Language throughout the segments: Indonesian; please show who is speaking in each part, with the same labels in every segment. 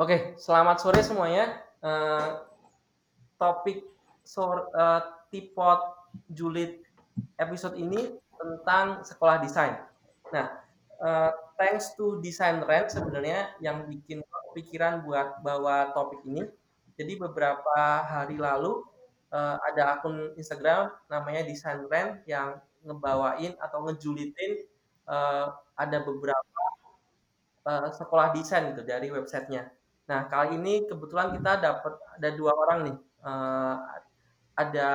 Speaker 1: Oke, selamat sore semuanya. Uh, topik sore, uh, tipot julid episode ini tentang sekolah desain. Nah, uh, thanks to Design Rent sebenarnya yang bikin pikiran buat bawa topik ini. Jadi beberapa hari lalu uh, ada akun Instagram namanya Design Rent yang ngebawain atau ngejulitin uh, ada beberapa uh, sekolah desain gitu dari websitenya. Nah kali ini kebetulan kita dapat ada dua orang nih, uh, ada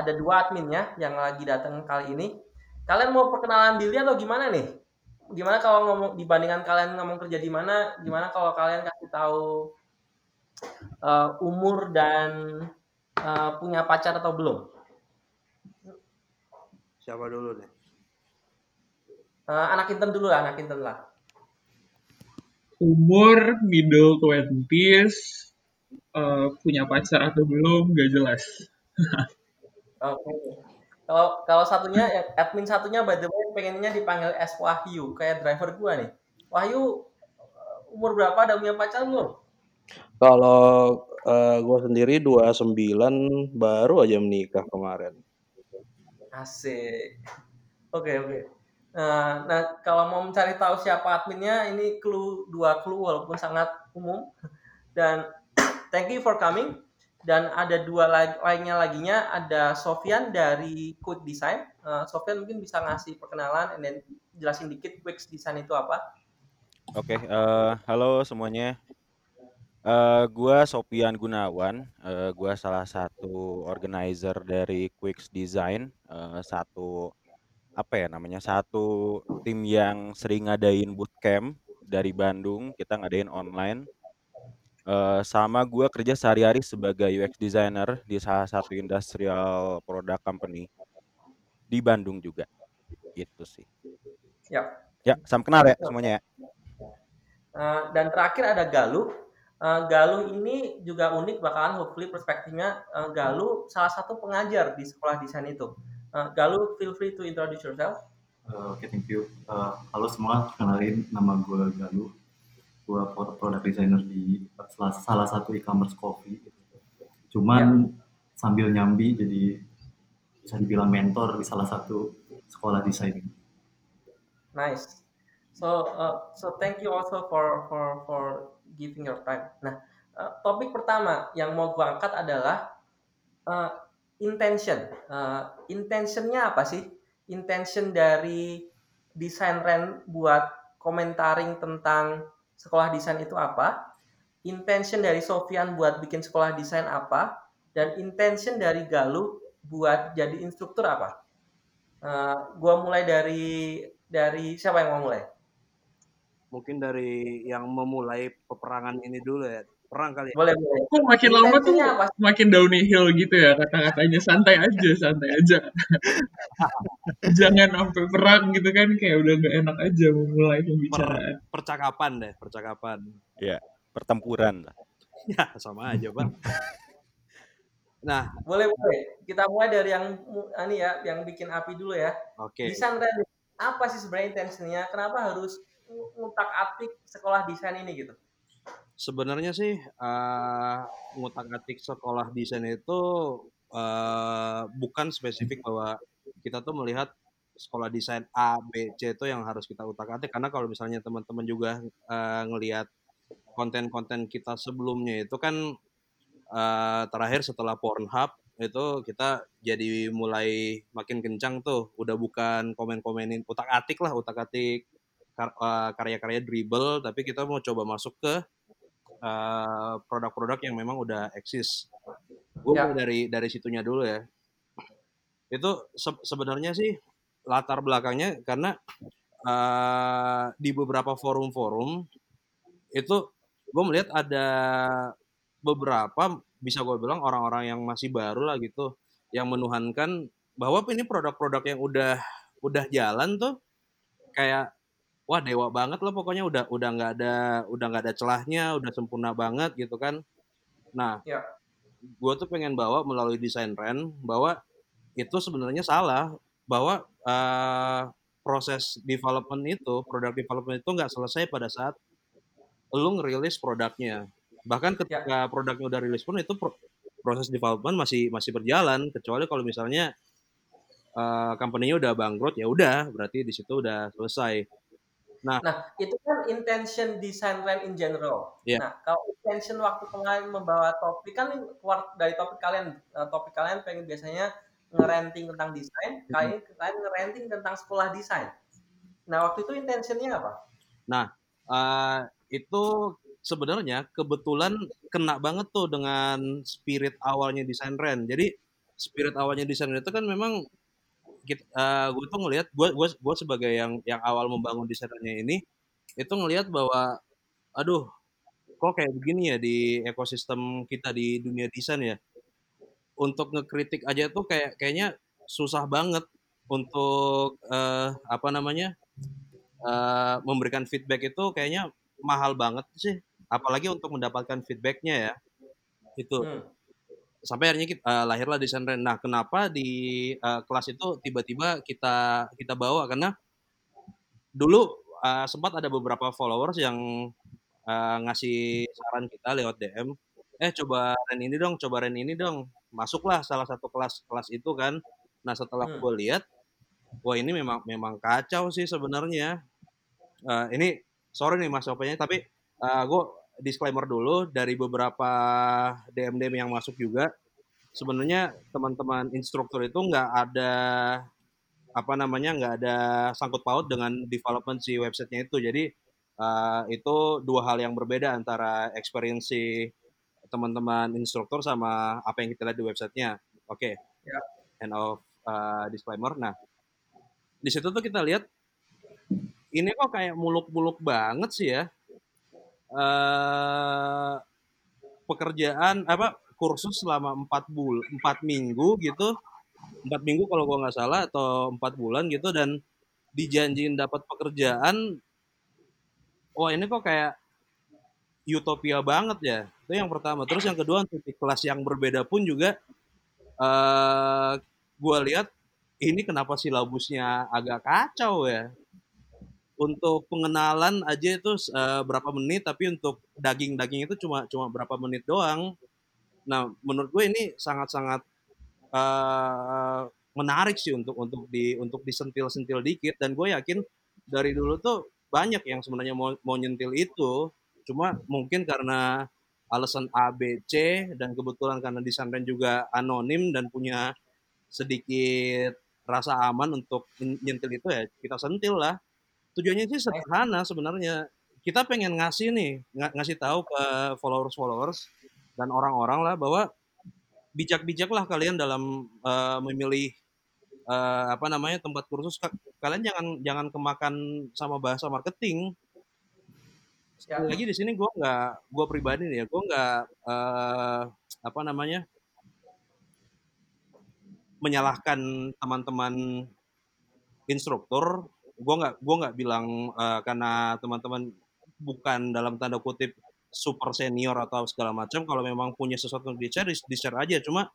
Speaker 1: ada dua adminnya yang lagi datang kali ini. Kalian mau perkenalan diri atau gimana nih? Gimana kalau ngomong dibandingkan kalian ngomong kerja di mana? Gimana kalau kalian kasih tahu uh, umur dan uh, punya pacar atau belum?
Speaker 2: Siapa dulu nih?
Speaker 1: Uh, anak intern dulu lah, anak intern lah.
Speaker 3: Umur middle twenties, uh, punya pacar atau belum, gak jelas.
Speaker 1: Oke. Okay. Kalau kalau satunya admin satunya by the way pengennya dipanggil S Wahyu kayak driver gua nih. Wahyu umur berapa ada punya pacar belum?
Speaker 2: Kalau uh, gua sendiri 29 baru aja menikah kemarin.
Speaker 1: Asik. Oke, okay, oke. Okay. Nah, nah, kalau mau mencari tahu siapa adminnya, ini clue dua clue walaupun sangat umum. Dan thank you for coming dan ada dua lagi lainnya laginya ada Sofian dari Quick Design. Uh, Sofian mungkin bisa ngasih perkenalan dan jelasin dikit Quick Design itu apa.
Speaker 4: Oke, okay, uh, eh, halo semuanya. Uh, gua Sofian Gunawan, uh, gua salah satu organizer dari Quick Design, uh, satu apa ya namanya satu tim yang sering ngadain bootcamp dari Bandung, kita ngadain online Uh, sama gue kerja sehari-hari sebagai UX designer di salah satu industrial product company di Bandung juga. Gitu sih.
Speaker 1: Ya.
Speaker 4: Ya, salam kenal ya semuanya ya.
Speaker 1: Uh, dan terakhir ada Galuh. Uh, Galuh ini juga unik bakalan hopefully perspektifnya uh, Galuh salah satu pengajar di sekolah desain itu. Uh, Galuh, feel free to introduce yourself.
Speaker 5: Uh, Oke, okay, thank you. Uh, halo semua, kenalin nama gue Galuh gue product designer di salah, satu e-commerce coffee cuman ya. sambil nyambi jadi bisa dibilang mentor di salah satu sekolah desain
Speaker 1: nice so uh, so thank you also for for for giving your time nah uh, topik pertama yang mau gue angkat adalah uh, intention. Uh, intentionnya apa sih? Intention dari desain rent buat komentaring tentang sekolah desain itu apa, intention dari Sofian buat bikin sekolah desain apa, dan intention dari Galuh buat jadi instruktur apa. Uh, gua mulai dari dari siapa yang mau mulai?
Speaker 2: Mungkin dari yang memulai peperangan ini dulu ya perang kali ya.
Speaker 1: Boleh, boleh.
Speaker 3: Kok makin lama tuh apa? makin downhill gitu ya kata-katanya. Santai aja, santai aja. Jangan sampai perang gitu kan kayak udah gak enak aja memulai pembicaraan.
Speaker 2: Per, percakapan deh, percakapan.
Speaker 4: Ya, pertempuran lah.
Speaker 2: ya, sama aja, Bang.
Speaker 1: Nah, boleh boleh. Kita mulai dari yang ini ya, yang bikin api dulu ya.
Speaker 2: Oke. Okay.
Speaker 1: Desain apa sih sebenarnya intensinya? Kenapa harus ngutak atik sekolah desain ini gitu?
Speaker 2: Sebenarnya sih uh, ngutak-atik sekolah desain itu uh, bukan spesifik bahwa kita tuh melihat sekolah desain A, B, C itu yang harus kita utak-atik karena kalau misalnya teman-teman juga uh, ngelihat konten-konten kita sebelumnya itu kan uh, terakhir setelah Pornhub itu kita jadi mulai makin kencang tuh. Udah bukan komen-komenin utak-atik lah utak-atik karya-karya dribble tapi kita mau coba masuk ke Eh, produk-produk uh, yang memang udah eksis. Gue ya. dari dari situnya dulu ya. Itu se sebenarnya sih latar belakangnya karena uh, di beberapa forum-forum itu gue melihat ada beberapa bisa gue bilang orang-orang yang masih baru lah gitu yang menuhankan bahwa ini produk-produk yang udah udah jalan tuh kayak wah dewa banget loh pokoknya udah udah nggak ada udah nggak ada celahnya udah sempurna banget gitu kan nah ya. gue tuh pengen bawa melalui desain rent bahwa itu sebenarnya salah bahwa uh, proses development itu produk development itu nggak selesai pada saat lu ngerilis produknya. Bahkan
Speaker 1: Ya.
Speaker 2: ketika produknya udah rilis pun itu pro- proses development masih masih berjalan kecuali kalau misalnya eh, company-nya udah bangkrut ya udah berarti di situ udah selesai.
Speaker 1: Nah, itu kan intention design rent in general.
Speaker 2: Iya.
Speaker 1: Nah, kalau intention waktu kalian membawa topik kan keluar dari topik kalian, eh, topik kalian pengen biasanya ngerenting tentang desain, kali ini kalian ngerenting tentang sekolah desain. Nah, waktu itu intentionnya apa?
Speaker 2: Eh, itu sebenarnya kebetulan kena banget tuh dengan spirit awalnya desain rent. Jadi spirit awalnya desain rent itu kan memang kita, gue tuh ngelihat gue gue gue sebagai yang yang awal membangun desainnya ini itu ngelihat bahwa aduh kok kayak begini ya di ekosistem kita di dunia desain ya? Untuk ngekritik aja tuh kayak kayaknya susah banget untuk eh, apa namanya eh, memberikan feedback itu kayaknya mahal banget sih. Apalagi untuk mendapatkan feedbacknya ya. Itu.
Speaker 1: Hmm.
Speaker 2: Sampai akhirnya kita, eh, lahirlah desain rent. Nah, kenapa di eh, kelas itu tiba-tiba kita kita bawa karena dulu eh, sempat ada beberapa followers yang eh, ngasih saran kita lewat DM, eh coba rent ini dong, coba rent ini dong. Masuklah salah satu kelas-kelas itu kan. Nah, setelah
Speaker 1: Hmm.
Speaker 2: gue lihat, wah ini memang memang kacau sih sebenarnya. Eh, ini sorry nih Mas Sopenya, tapi gue disclaimer dulu dari beberapa DM DM yang masuk juga sebenarnya teman-teman instruktur itu nggak ada apa namanya nggak ada sangkut paut dengan development si websitenya itu. Jadi eh, itu dua hal yang berbeda antara experience teman-teman instruktur sama apa yang kita lihat di websitenya. Oke.
Speaker 1: Ya.
Speaker 2: end of uh, disclaimer. Nah di situ tuh kita lihat ini kok kayak muluk-muluk banget sih ya eh pekerjaan apa kursus selama empat bul empat minggu gitu. Empat minggu kalau gua nggak salah atau empat bulan gitu dan dijanjiin dapat pekerjaan. Wah ini kok kayak utopia banget ya. Itu yang pertama. Terus yang kedua untuk kelas yang berbeda pun juga eh gua lihat ini kenapa silabusnya agak kacau ya untuk pengenalan aja itu eh, berapa menit tapi untuk daging-daging itu cuma cuma berapa menit doang. Nah menurut gue ini sangat-sangat eh, menarik sih untuk untuk di untuk disentil-sentil dikit. Dan gue yakin dari dulu tuh banyak yang sebenarnya mau mau nyentil itu. Cuma mungkin karena alasan A B C dan kebetulan karena desain brand juga anonim dan punya sedikit rasa aman untuk ny- nyentil itu ya kita sentil lah tujuannya sih sederhana sebenarnya. Kita pengen ngasih nih nga- ngasih tahu ke followers followers dan orang-orang lah bahwa bijak-bijaklah kalian dalam eh, memilih eh, apa namanya tempat kursus. Ka- kalian jangan jangan kemakan sama bahasa marketing.
Speaker 1: Ya.
Speaker 2: sekali lagi di sini gue nggak gue pribadi nih ya gue nggak eh, apa namanya menyalahkan teman-teman instruktur gue nggak gue nggak bilang eh, karena teman-teman bukan dalam tanda kutip super senior atau segala macam kalau memang punya sesuatu yang di share di share aja. Cuma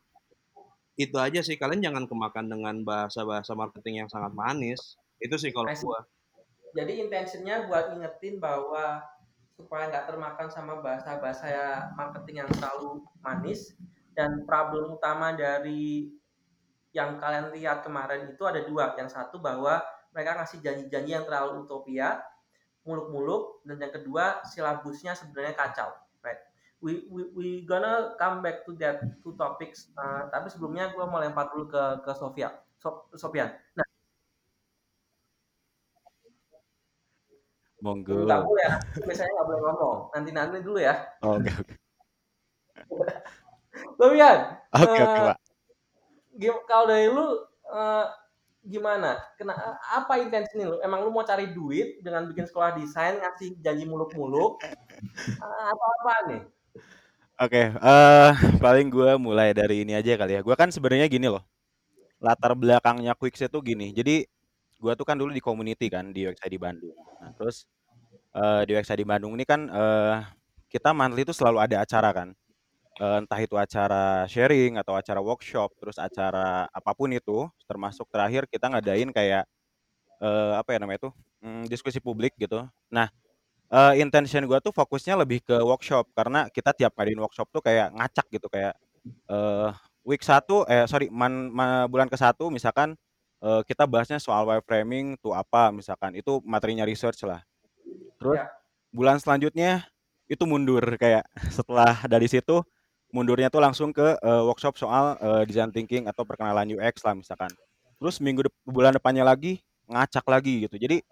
Speaker 2: itu aja sih kalian jangan kemakan dengan bahasa-bahasa marketing yang sangat manis. Itu sih kalau gue
Speaker 1: Jadi intentionnya buat ngingetin bahwa supaya nggak termakan sama bahasa-bahasa marketing yang terlalu manis dan problem utama dari yang kalian lihat kemarin itu ada dua. Yang satu bahwa mereka ngasih janji-janji yang terlalu utopia, muluk-muluk, dan yang kedua silabusnya sebenarnya kacau. Right? We, we, we gonna come back to that two topics. Uh, tapi sebelumnya gue mau lempar dulu ke ke Sofia. So, Sofian. Nah,
Speaker 4: Monggo.
Speaker 1: nggak boleh ya. Biasanya nggak boleh ngomong. Nanti-nanti dulu ya.
Speaker 4: Oh, Oke, oke.
Speaker 1: Sofian,
Speaker 4: Oke, oke,
Speaker 1: eh,
Speaker 4: Pak.
Speaker 1: gim- kalau dari lu eh, gimana? Kena apa intensi lu? Emang lu mau cari duit dengan bikin sekolah desain, ngasih janji muluk-muluk, Eh, atau apa nih?
Speaker 4: Oke, eh paling gue mulai dari ini aja kali ya. Gue kan sebenarnya gini loh. Latar belakangnya Quicks itu gini. Jadi gue tuh kan dulu di community kan di UXI di Bandung. Nah, terus eh, di UXI di Bandung ini kan eh kita monthly itu selalu ada acara kan. Eh, entah itu acara sharing atau acara workshop, terus acara apa pun itu, termasuk terakhir kita ngadain kayak eh apa ya namanya itu? Hmm, diskusi publik gitu. Nah, uh, intention gue tuh fokusnya lebih ke workshop karena kita tiap ngadain workshop tuh kayak ngacak gitu kayak uh, week satu eh sorry man, man, bulan ke satu misalkan uh, kita bahasnya soal wireframing tuh apa misalkan itu materinya research lah terus
Speaker 1: Ya.
Speaker 4: bulan selanjutnya itu mundur kayak setelah dari situ mundurnya tuh langsung ke uh, workshop soal uh, design thinking atau perkenalan UX lah misalkan. Terus minggu de bulan depannya lagi ngacak lagi gitu. Jadi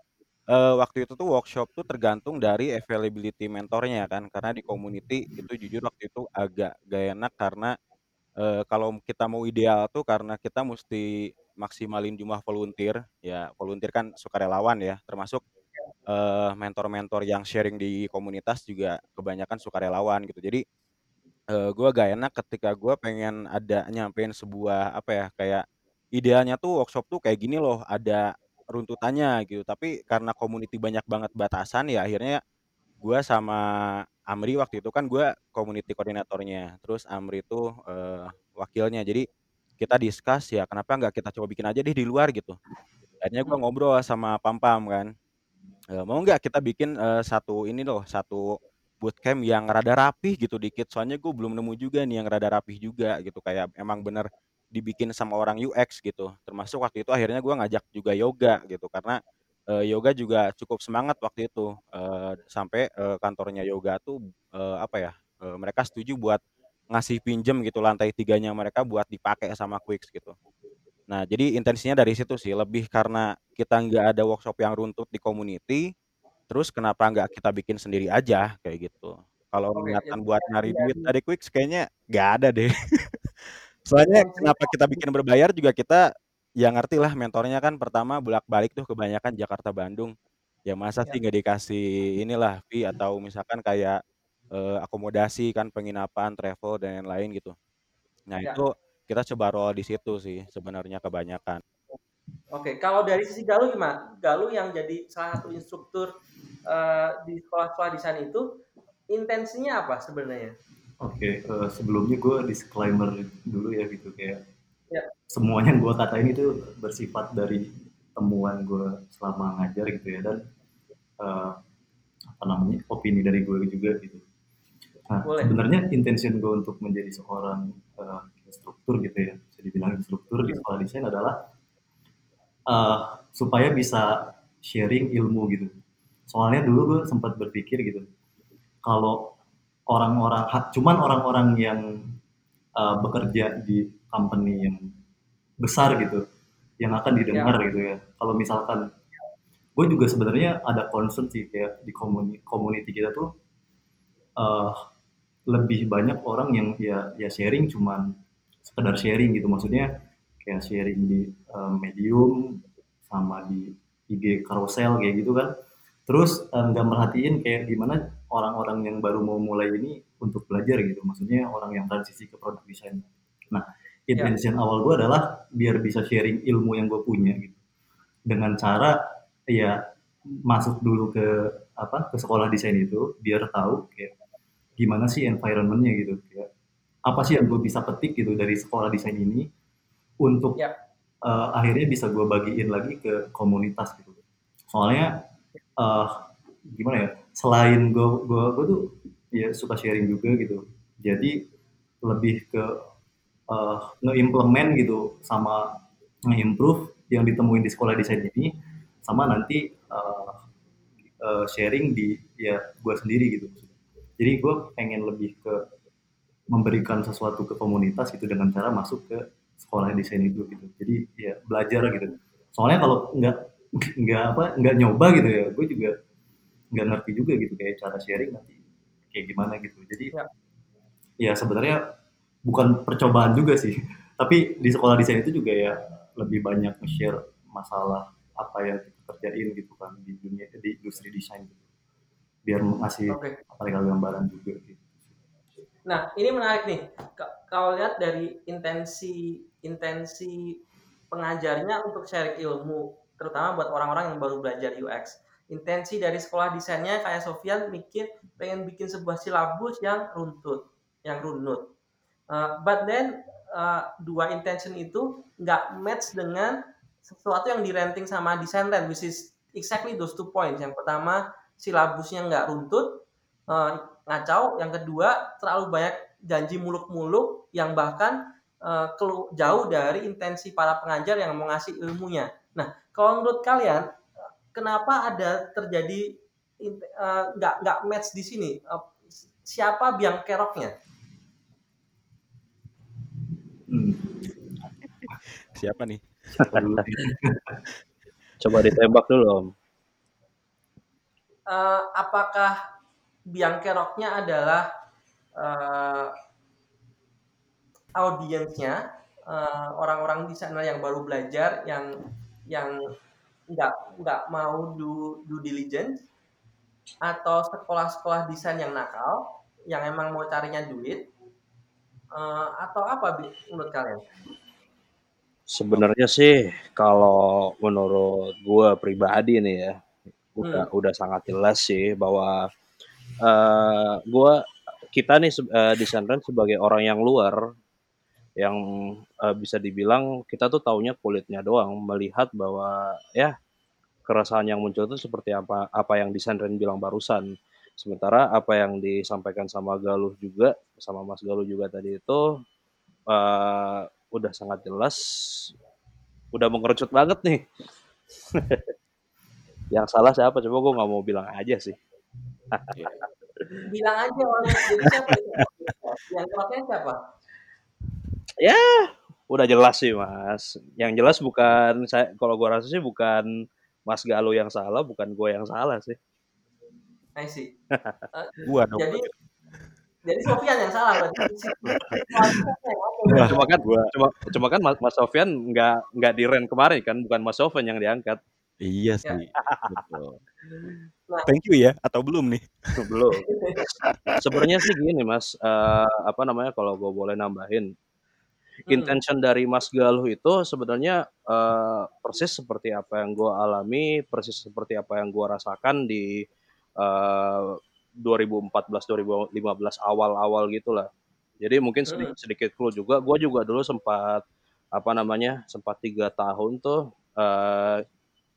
Speaker 4: uh, waktu itu tuh workshop tuh tergantung dari availability mentornya kan. Karena di community itu jujur waktu itu agak gak enak karena uh, kalau kita mau ideal tuh karena kita mesti maksimalin jumlah volunteer. Ya volunteer kan sukarelawan ya. Termasuk mentor-mentor yang sharing di komunitas juga kebanyakan sukarelawan gitu. Jadi uh, gue gak enak ketika gue pengen ada nyampein sebuah apa ya kayak idealnya tuh workshop tuh kayak gini loh ada runtutannya gitu. Tapi karena community banyak banget batasan ya akhirnya gue sama Amri waktu itu kan gue community koordinatornya terus Amri itu uh, wakilnya. Jadi kita discuss ya kenapa nggak kita coba bikin aja deh di luar gitu. Akhirnya gue ngobrol sama Pam Pam kan. Uh, mau nggak kita bikin uh, satu ini loh satu bootcamp yang rada rapih gitu dikit. Soalnya gue belum nemu juga nih yang rada rapih juga gitu. Kayak emang bener dibikin sama orang UX gitu. Termasuk waktu itu akhirnya gue ngajak juga yoga gitu. Karena uh, yoga juga cukup semangat waktu itu. Uh, sampai uh, kantornya yoga tuh uh, apa ya uh, mereka setuju buat ngasih pinjem gitu lantai tiganya mereka buat dipakai sama Quicks gitu. Nah jadi intensinya dari situ sih. Lebih karena kita nggak ada workshop yang runtut di community terus kenapa nggak kita bikin sendiri aja? Kayak gitu. Kalau niatan
Speaker 1: jadi
Speaker 4: buat nyari
Speaker 1: dari
Speaker 4: duit dari Quicks kayaknya nggak ada deh. Soalnya kenapa kita bikin berbayar juga kita ya ngerti lah mentornya kan pertama bolak-balik tuh kebanyakan Jakarta Bandung. Ya masa sih nggak dikasih inilah fee atau misalkan kayak eh, akomodasi kan penginapan, travel dan lain-lain gitu. Nah itu kita coba roll di situ sih sebenarnya kebanyakan.
Speaker 1: Oke, kalau dari sisi Galuh gimana? Galuh yang jadi salah satu instruktur uh, di sekolah-sekolah desain itu intensinya apa sebenarnya?
Speaker 5: Oke, uh, sebelumnya gue disclaimer dulu ya gitu kayak
Speaker 1: Ya.
Speaker 5: semuanya yang gue katain itu bersifat dari temuan gue selama ngajar gitu ya dan uh, apa namanya opini dari gue juga gitu. Nah
Speaker 1: Boleh.
Speaker 5: sebenarnya intention gue untuk menjadi seorang uh, instruktur gitu ya, bisa dibilang instruktur di sekolah desain adalah uh, supaya bisa sharing ilmu gitu. Soalnya dulu gue sempat berpikir gitu, kalau orang-orang cuman orang-orang yang uh, bekerja di company yang besar gitu yang akan didengar
Speaker 1: Ya.
Speaker 5: gitu ya kalau misalkan gue juga sebenarnya ada concern sih kayak di community, community kita tuh uh, lebih banyak orang yang ya ya sharing cuman sekedar sharing gitu maksudnya kayak sharing di uh, medium sama di IG carousel kayak gitu kan. Terus nggak uh, merhatiin kayak gimana orang-orang yang baru mau mulai ini untuk belajar gitu. Maksudnya orang yang transisi ke produk desain. Nah intention ya. awal gue adalah biar bisa sharing ilmu yang gue punya gitu. Dengan cara ya masuk dulu ke apa ke sekolah desain itu biar tahu kayak gimana sih environmentnya gitu. Kayak apa sih yang gue bisa petik gitu dari sekolah desain ini untuk
Speaker 1: ya.
Speaker 5: uh, akhirnya bisa gue bagiin lagi ke komunitas gitu. Soalnya uh, gimana ya selain gue gue gue tuh ya suka sharing juga gitu. Jadi lebih ke uh, nge-implement gitu sama nge-improve yang ditemuin di sekolah desain ini sama nanti uh, uh, sharing di ya gue sendiri gitu jadi gue pengen lebih ke memberikan sesuatu ke komunitas gitu dengan cara masuk ke sekolah desain itu gitu. Jadi ya belajar gitu. Soalnya kalau nggak nggak apa nggak nyoba gitu ya gue juga nggak ngerti juga gitu kayak cara sharing nanti kayak gimana gitu. Jadi
Speaker 1: ya,
Speaker 5: ya sebenarnya bukan percobaan juga sih. Tapi di sekolah desain itu juga ya lebih banyak share masalah apa yang kita kerjain gitu kan di dunia di industri desain gitu. Biar ngasih
Speaker 1: Oke.
Speaker 5: apa gambaran juga gitu.
Speaker 1: Nah, ini menarik nih. Kalau lihat dari intensi intensi pengajarnya untuk sharing ilmu, terutama buat orang-orang yang baru belajar UX. Intensi dari sekolah desainnya kayak Sofian mikir pengen bikin sebuah silabus yang runtut, yang runut. Uh, but then uh, dua intention itu nggak match dengan sesuatu yang di renting sama desain land, which is exactly those two points. Yang pertama silabusnya nggak runtut, uh, ngacau. Yang kedua, terlalu banyak janji muluk-muluk yang bahkan uh, jauh dari intensi para pengajar yang mau ngasih ilmunya. Nah, kalau menurut kalian, kenapa ada terjadi nggak uh, nggak match di sini? Uh, siapa biang keroknya?
Speaker 4: Hmm. Siapa nih?
Speaker 2: Coba ditembak dulu, Om.
Speaker 1: Uh, apakah biang keroknya adalah uh, audiensnya uh, orang-orang desainer yang baru belajar yang yang nggak nggak mau do do diligence atau sekolah-sekolah desain yang nakal yang emang mau carinya duit uh, atau apa menurut kalian?
Speaker 2: Sebenarnya sih kalau menurut gue pribadi nih ya udah hmm. udah sangat jelas sih bahwa uh, gue kita nih uh, desainer sebagai orang yang luar yang uh, bisa dibilang kita tuh taunya kulitnya doang melihat bahwa ya keresahan yang muncul itu seperti apa apa yang desainer bilang barusan. Sementara apa yang disampaikan sama Galuh juga sama Mas Galuh juga tadi itu uh, udah sangat jelas udah mengerucut banget nih. Yang salah siapa? Coba gue nggak mau bilang aja sih.
Speaker 1: Bilang aja orang siapa? Yang siapa
Speaker 2: ya udah jelas sih mas yang jelas bukan saya kalau gue rasa sih bukan Mas Galuh yang salah bukan gue yang salah sih
Speaker 1: I see.
Speaker 4: Uh, gua dong.
Speaker 1: Jadi jadi Sofian yang salah berarti.
Speaker 2: cuma kan gua. cuma cuma kan Mas, Mas Sofian nggak nggak di rent kemarin kan, bukan Mas Sofian yang diangkat.
Speaker 4: Iya sih. Ya. Betul. Nah, Thank you ya atau belum nih?
Speaker 2: belum. Sebenarnya sih gini Mas, uh, apa namanya kalau gue boleh nambahin. Intention dari Mas Galuh itu sebenarnya uh, persis seperti apa yang gue alami, persis seperti apa yang gue rasakan di uh, 2014 2015 awal-awal gitulah. Jadi mungkin hmm. sedikit, sedikit clue juga. Gue juga dulu sempat apa namanya sempat tiga tahun tuh uh,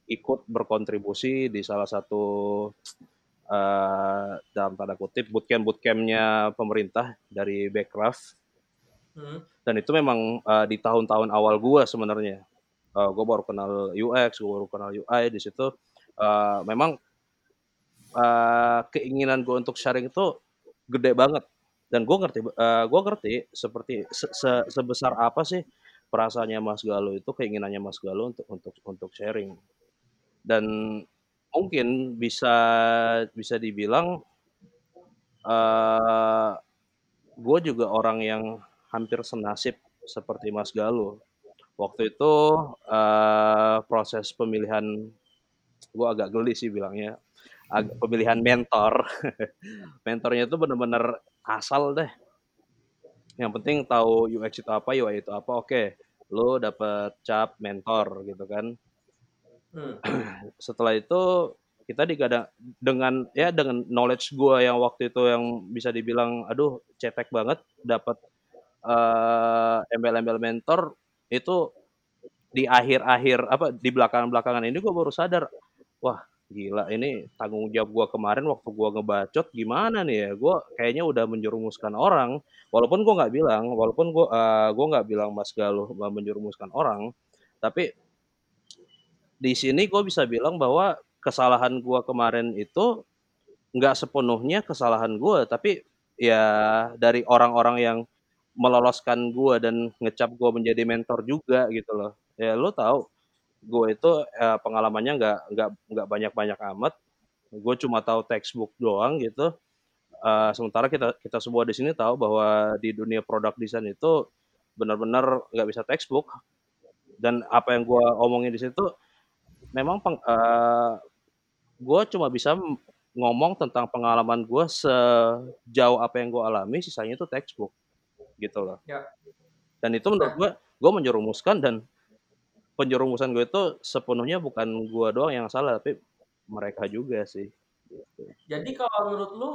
Speaker 2: ikut berkontribusi di salah satu uh, dalam tanda kutip bootcamp bootcampnya pemerintah dari Backcraft. Hmm. Dan itu memang uh, di tahun-tahun awal gue sebenarnya. Uh, gue baru kenal UX, gue baru kenal UI di situ. Uh, memang uh, keinginan gue untuk sharing itu gede banget dan gue ngerti uh, gue ngerti seperti se -se sebesar apa sih perasaannya Mas Galuh itu keinginannya Mas Galuh untuk untuk untuk sharing dan mungkin bisa bisa dibilang uh, gue juga orang yang hampir senasib seperti Mas Galuh waktu itu uh, proses pemilihan gue agak geli sih bilangnya pemilihan mentor. Mentornya itu benar-benar asal deh. Yang penting tahu UX itu apa, UI itu apa, oke. Lo dapet cap mentor gitu kan. Hmm. Setelah itu kita digadang dengan ya dengan knowledge gue yang waktu itu yang bisa dibilang aduh cetek banget dapat uh, embel-embel mentor itu di akhir-akhir apa di belakang-belakangan ini gue baru sadar wah Gila, ini tanggung jawab gue kemarin waktu gue ngebacot gimana nih ya? Gue kayaknya udah menjerumuskan orang, walaupun gue nggak bilang, walaupun gue uh, gue nggak bilang Mas Galuh menjerumuskan orang, tapi di sini gue bisa bilang bahwa kesalahan gue kemarin itu nggak sepenuhnya kesalahan gue, tapi ya dari orang-orang yang meloloskan gue dan ngecap gue menjadi mentor juga gitu loh. Ya lo tahu gue itu eh, pengalamannya nggak nggak nggak banyak-banyak amat. Gue cuma tahu textbook doang gitu. Uh, sementara kita kita semua di sini tahu bahwa di dunia produk desain itu benar-benar nggak bisa textbook. Dan apa yang gue omongin di situ memang peng, uh, gue cuma bisa ngomong tentang pengalaman gue sejauh apa yang gue alami, sisanya itu textbook gitu loh. Ya. Dan itu menurut gue, gue menjerumuskan dan penjerumusan gue itu sepenuhnya bukan gue doang yang salah tapi mereka juga sih.
Speaker 1: Gitu. Jadi kalau menurut lu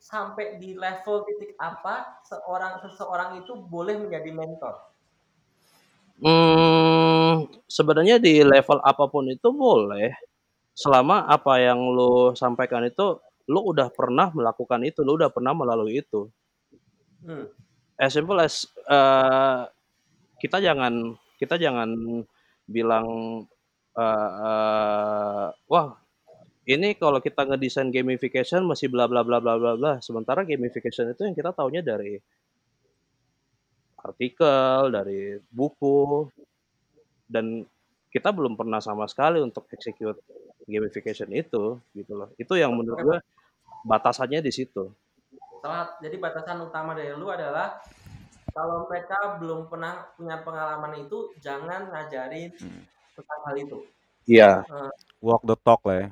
Speaker 1: sampai di level titik apa seorang seseorang itu boleh menjadi mentor?
Speaker 2: Hmm, sebenarnya di level apa pun itu boleh. selama apa yang lo sampaikan itu lo udah pernah melakukan itu, lo udah pernah melalui itu.
Speaker 1: Hmm.
Speaker 2: As simple as uh, kita jangan kita jangan bilang uh, uh, wah ini kalau kita ngedesain gamification masih bla bla bla bla bla bla. Sementara gamification itu yang kita taunya dari artikel, dari buku, dan kita belum pernah sama sekali untuk execute gamification itu, gitu loh. Itu yang menurut gue batasannya di situ.
Speaker 1: Salah, jadi batasan utama dari lu adalah kalau mereka belum pernah punya pengalaman itu, jangan ngajarin
Speaker 4: Hmm.
Speaker 1: tentang hal itu.
Speaker 2: Iya,
Speaker 1: Eh,
Speaker 4: Walk the talk lah ya.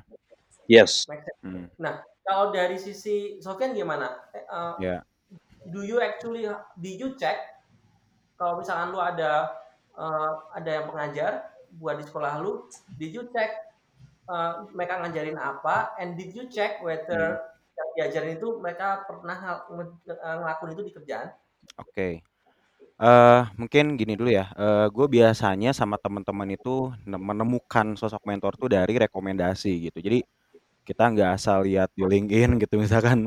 Speaker 2: yes.
Speaker 4: Hmm.
Speaker 1: Nah, kalau dari sisi Sofian gimana? Eh, eh,
Speaker 4: Ya.
Speaker 1: Do you actually did you check kalau misalkan lu ada eh, ada yang pengajar buat di sekolah lu, did you check eh, mereka ngajarin apa and did you check whether yang diajarin itu mereka pernah ngel- nge- ngelakuin itu di kerjaan?
Speaker 4: Oke. Eh, mungkin gini dulu ya. Eh, gue biasanya sama teman-teman itu ne- menemukan sosok mentor tuh dari rekomendasi gitu. Jadi kita nggak asal lihat di LinkedIn gitu misalkan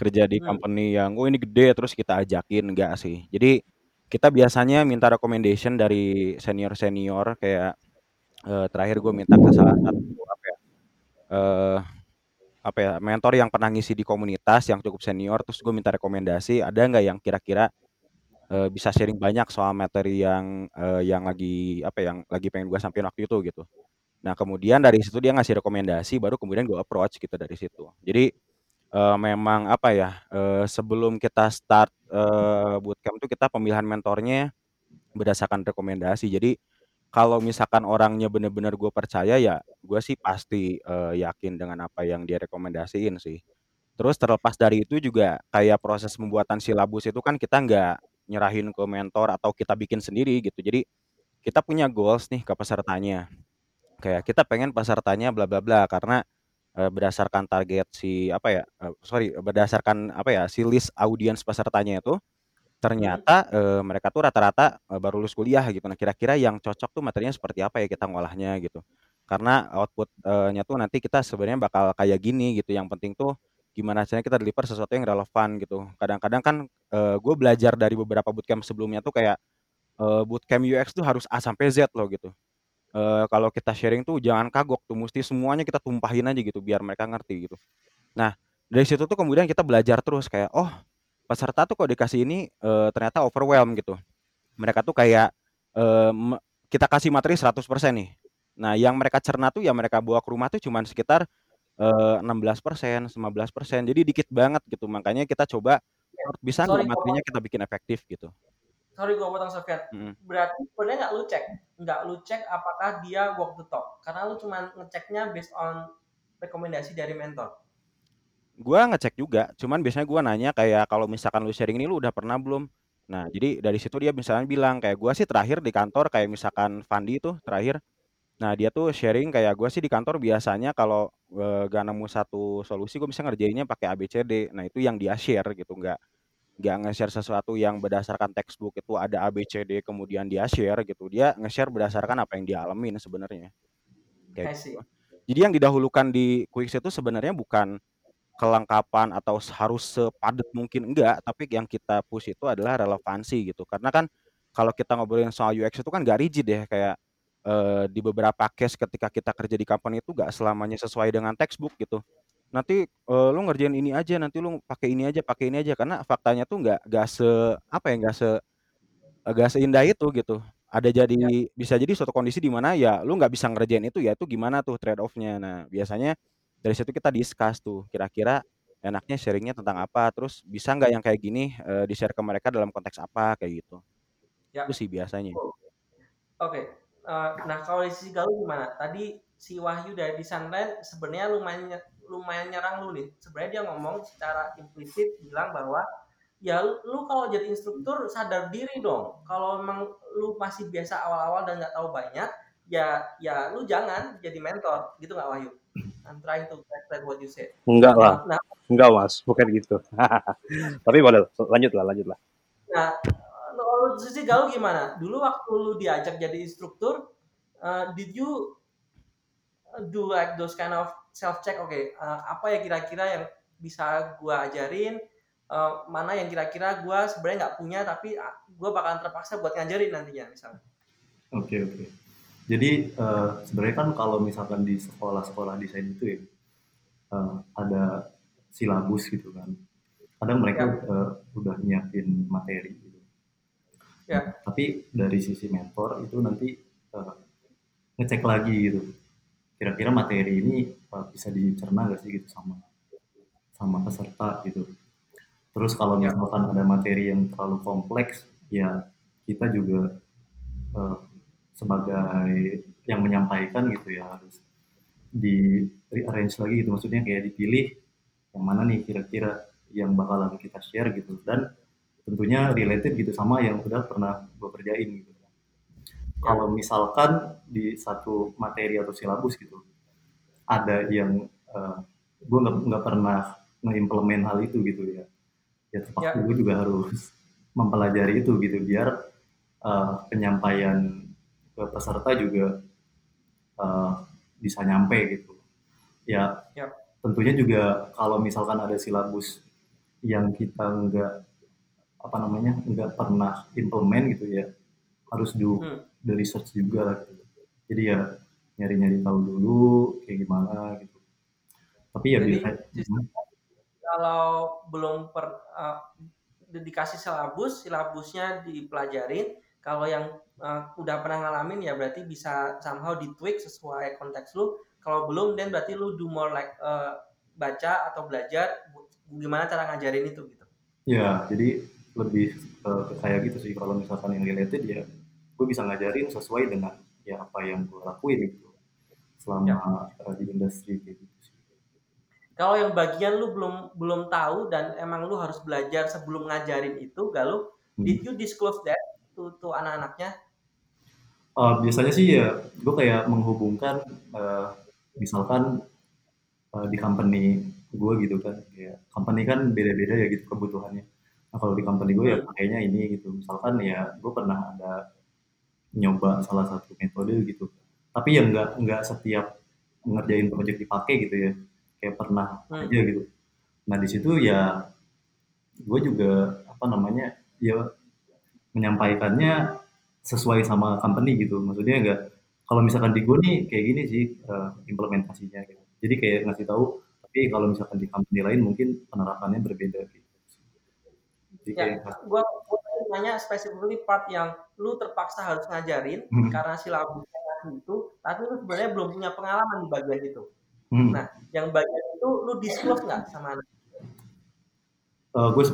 Speaker 4: kerja di
Speaker 1: Hmm.
Speaker 4: company yang oh ini gede terus kita ajakin enggak sih. Jadi kita biasanya minta recommendation dari senior-senior kayak eh, terakhir gue minta ke salah satu apa ya? eh apa ya mentor yang pernah ngisi di komunitas yang cukup senior terus gue minta rekomendasi ada nggak yang kira-kira eh, bisa sharing banyak soal materi yang eh, yang lagi apa yang lagi pengen gue sampaikan waktu itu gitu. Nah kemudian dari situ dia ngasih rekomendasi baru kemudian gue approach gitu dari situ. Jadi eh, memang apa ya eh, sebelum kita start eh, bootcamp tuh kita pemilihan mentornya berdasarkan rekomendasi. Jadi kalau misalkan orangnya bener-bener gue percaya ya gue sih pasti eh, yakin dengan apa yang dia rekomendasiin sih. Terus terlepas dari itu juga kayak proses pembuatan silabus itu kan kita nggak nyerahin ke mentor atau kita bikin sendiri gitu. Jadi kita punya goals nih ke pesertanya. Kayak kita pengen pesertanya bla bla bla karena eh, berdasarkan target si apa ya eh, sorry berdasarkan apa ya si list audiens pesertanya itu ternyata eh, mereka tuh rata-rata eh, baru lulus kuliah gitu. Nah kira-kira yang cocok tuh materinya seperti apa ya kita ngolahnya gitu. Karena outputnya tuh nanti kita sebenarnya bakal kayak gini gitu. Yang penting tuh gimana caranya kita deliver sesuatu yang relevan gitu. Kadang-kadang kan gue belajar dari beberapa bootcamp sebelumnya tuh kayak eh, bootcamp UX tuh harus A sampai Z loh gitu. Eh, kalau kita sharing tuh jangan kagok tuh, mesti semuanya kita tumpahin aja gitu biar mereka ngerti gitu. Nah dari situ tuh kemudian kita belajar terus kayak oh peserta tuh kalau dikasih ini eh, ternyata overwhelm gitu. Mereka tuh kayak me- kita kasih materi 100% nih. Nah, yang mereka cerna tuh yang mereka bawa ke rumah tuh cuman sekitar eh, 16%, 15%. Jadi dikit banget gitu. Makanya kita coba bisa nggak materinya kita bikin efektif gitu.
Speaker 1: Sorry gue potong Sofian.
Speaker 4: Mm.
Speaker 1: Berarti sebenarnya nggak lu cek, nggak lu cek apakah dia walk the talk, karena lu cuma ngeceknya based on rekomendasi dari mentor.
Speaker 4: Gua ngecek juga, cuman biasanya gua nanya kayak kalau misalkan lu sharing ini lu udah pernah belum? Nah, jadi dari situ dia misalnya bilang kayak gua sih terakhir di kantor kayak misalkan Fandi itu terakhir. Nah, dia tuh sharing kayak gua sih di kantor biasanya kalau eh, gak nemu satu solusi gue bisa ngerjainnya pakai ABCD. Nah, itu yang dia share gitu, nggak nggak nge-share sesuatu yang berdasarkan textbook itu ada ABCD kemudian dia share gitu. Dia nge-share berdasarkan apa yang dia alamin sebenarnya. Kayak
Speaker 1: I see.
Speaker 4: gitu. Jadi yang didahulukan di Quicks itu sebenarnya bukan kelengkapan atau harus sepadat mungkin enggak, tapi yang kita push itu adalah relevansi gitu. Karena kan kalau kita ngobrolin soal UX itu kan gak rigid ya kayak eh, di beberapa case ketika kita kerja di company itu gak selamanya sesuai dengan textbook gitu. Nanti eh, lu ngerjain ini aja, nanti lu pakai ini aja, pakai ini aja karena faktanya tuh nggak nggak se apa ya nggak se nggak seindah itu gitu. Ada jadi bisa jadi suatu kondisi di mana ya lu nggak bisa ngerjain itu ya itu gimana tuh trade off-nya. Nah, biasanya dari situ kita discuss tuh kira-kira enaknya sharingnya tentang apa, terus bisa nggak yang kayak gini di-share ke mereka dalam konteks apa kayak gitu.
Speaker 1: Ya.
Speaker 4: Itu sih biasanya.
Speaker 1: Oke. Eh, nah kalau di sisi Galuh gimana? Tadi si Wahyu dari Sunland sebenarnya lumayan nye- lumayan nyerang lu nih. Sebenarnya dia ngomong secara implisit bilang bahwa ya lu, lu kalau jadi instruktur sadar diri dong. Kalau memang lu masih biasa awal-awal dan nggak tahu banyak, ya ya lu jangan jadi mentor, gitu nggak Wahyu? I'm trying to translate what you said.
Speaker 2: Enggak lah,
Speaker 1: Nah,
Speaker 2: enggak mas, bukan gitu. Tapi boleh, lanjut lah, lanjut lah.
Speaker 1: Nah, kalau lu sisi Galuh gimana? Dulu waktu lu diajak jadi instruktur, uh, did you do like those kind of self check oke okay, uh, apa ya kira-kira yang bisa gue ajarin uh, mana yang kira-kira gue sebenarnya nggak punya tapi gue bakalan terpaksa buat ngajarin nantinya misalnya
Speaker 5: oke okay, oke okay. Jadi uh, sebenarnya kan kalau misalkan di sekolah-sekolah desain itu ya uh, ada silabus gitu kan kadang mereka ya. uh, udah nyiapin materi gitu
Speaker 1: ya.
Speaker 5: tapi dari sisi mentor itu nanti uh, ngecek lagi gitu kira-kira materi ini uh, bisa dicerna gak sih gitu sama sama peserta gitu terus kalau ya. misalkan ada materi yang terlalu kompleks ya kita juga uh, sebagai yang menyampaikan gitu ya harus di rearrange lagi gitu maksudnya kayak dipilih yang mana nih kira-kira yang bakalan kita share gitu dan tentunya related gitu sama yang udah pernah gue kerjain gitu. Ya. Kalau misalkan di satu materi atau silabus gitu ada yang uh, gue nggak pernah mengimplement hal itu gitu ya, ya terpaksa ya. gue juga harus mempelajari itu gitu biar uh, penyampaian ke peserta juga uh, bisa nyampe gitu. Ya, ya tentunya juga kalau misalkan ada silabus yang kita nggak apa namanya nggak pernah implement gitu ya harus do hmm. the research juga lah gitu. jadi ya nyari-nyari tahu dulu kayak gimana gitu tapi ya
Speaker 1: jadi, bisa kalau belum per uh, dikasih silabus silabusnya dipelajarin kalau yang uh, udah pernah ngalamin ya berarti bisa somehow ditweak sesuai konteks lu. Kalau belum dan berarti lu do more like uh, baca atau belajar gimana cara ngajarin itu gitu.
Speaker 5: Ya jadi lebih uh, kayak gitu sih. Kalau misalkan yang related ya gue bisa ngajarin sesuai dengan ya apa yang gue lakuin gitu selama ya. uh, di industri kayak gitu sih.
Speaker 1: Kalau yang bagian lu belum belum tahu dan emang lu harus belajar sebelum ngajarin itu galuh hmm. did you disclose that to to anak-anaknya?
Speaker 5: Uh, biasanya sih ya gue kayak menghubungkan uh, misalkan uh, di company gue gitu kan ya company kan beda-beda ya gitu kebutuhannya. Nah kalau di company gue ya pakainya ini gitu. Misalkan ya gue pernah ada nyoba salah satu metode gitu. Tapi ya nggak nggak setiap ngerjain project dipakai gitu ya. Kayak pernah hmm. aja gitu. Nah di situ ya gue juga apa namanya ya menyampaikannya sesuai sama company gitu maksudnya enggak kalau misalkan di gue nih kayak gini sih uh, implementasinya gitu jadi kayak ngasih tahu tapi kalau misalkan di company lain mungkin penerapannya berbeda gitu.
Speaker 1: Jadi ya, gue nanya spesifikly part yang lu terpaksa harus ngajarin hmm. karena silabusnya itu, tapi lu sebenarnya belum punya pengalaman di bagian itu. Hmm. Nah, yang bagian itu lu disclose nggak sama anak?
Speaker 5: Uh, gue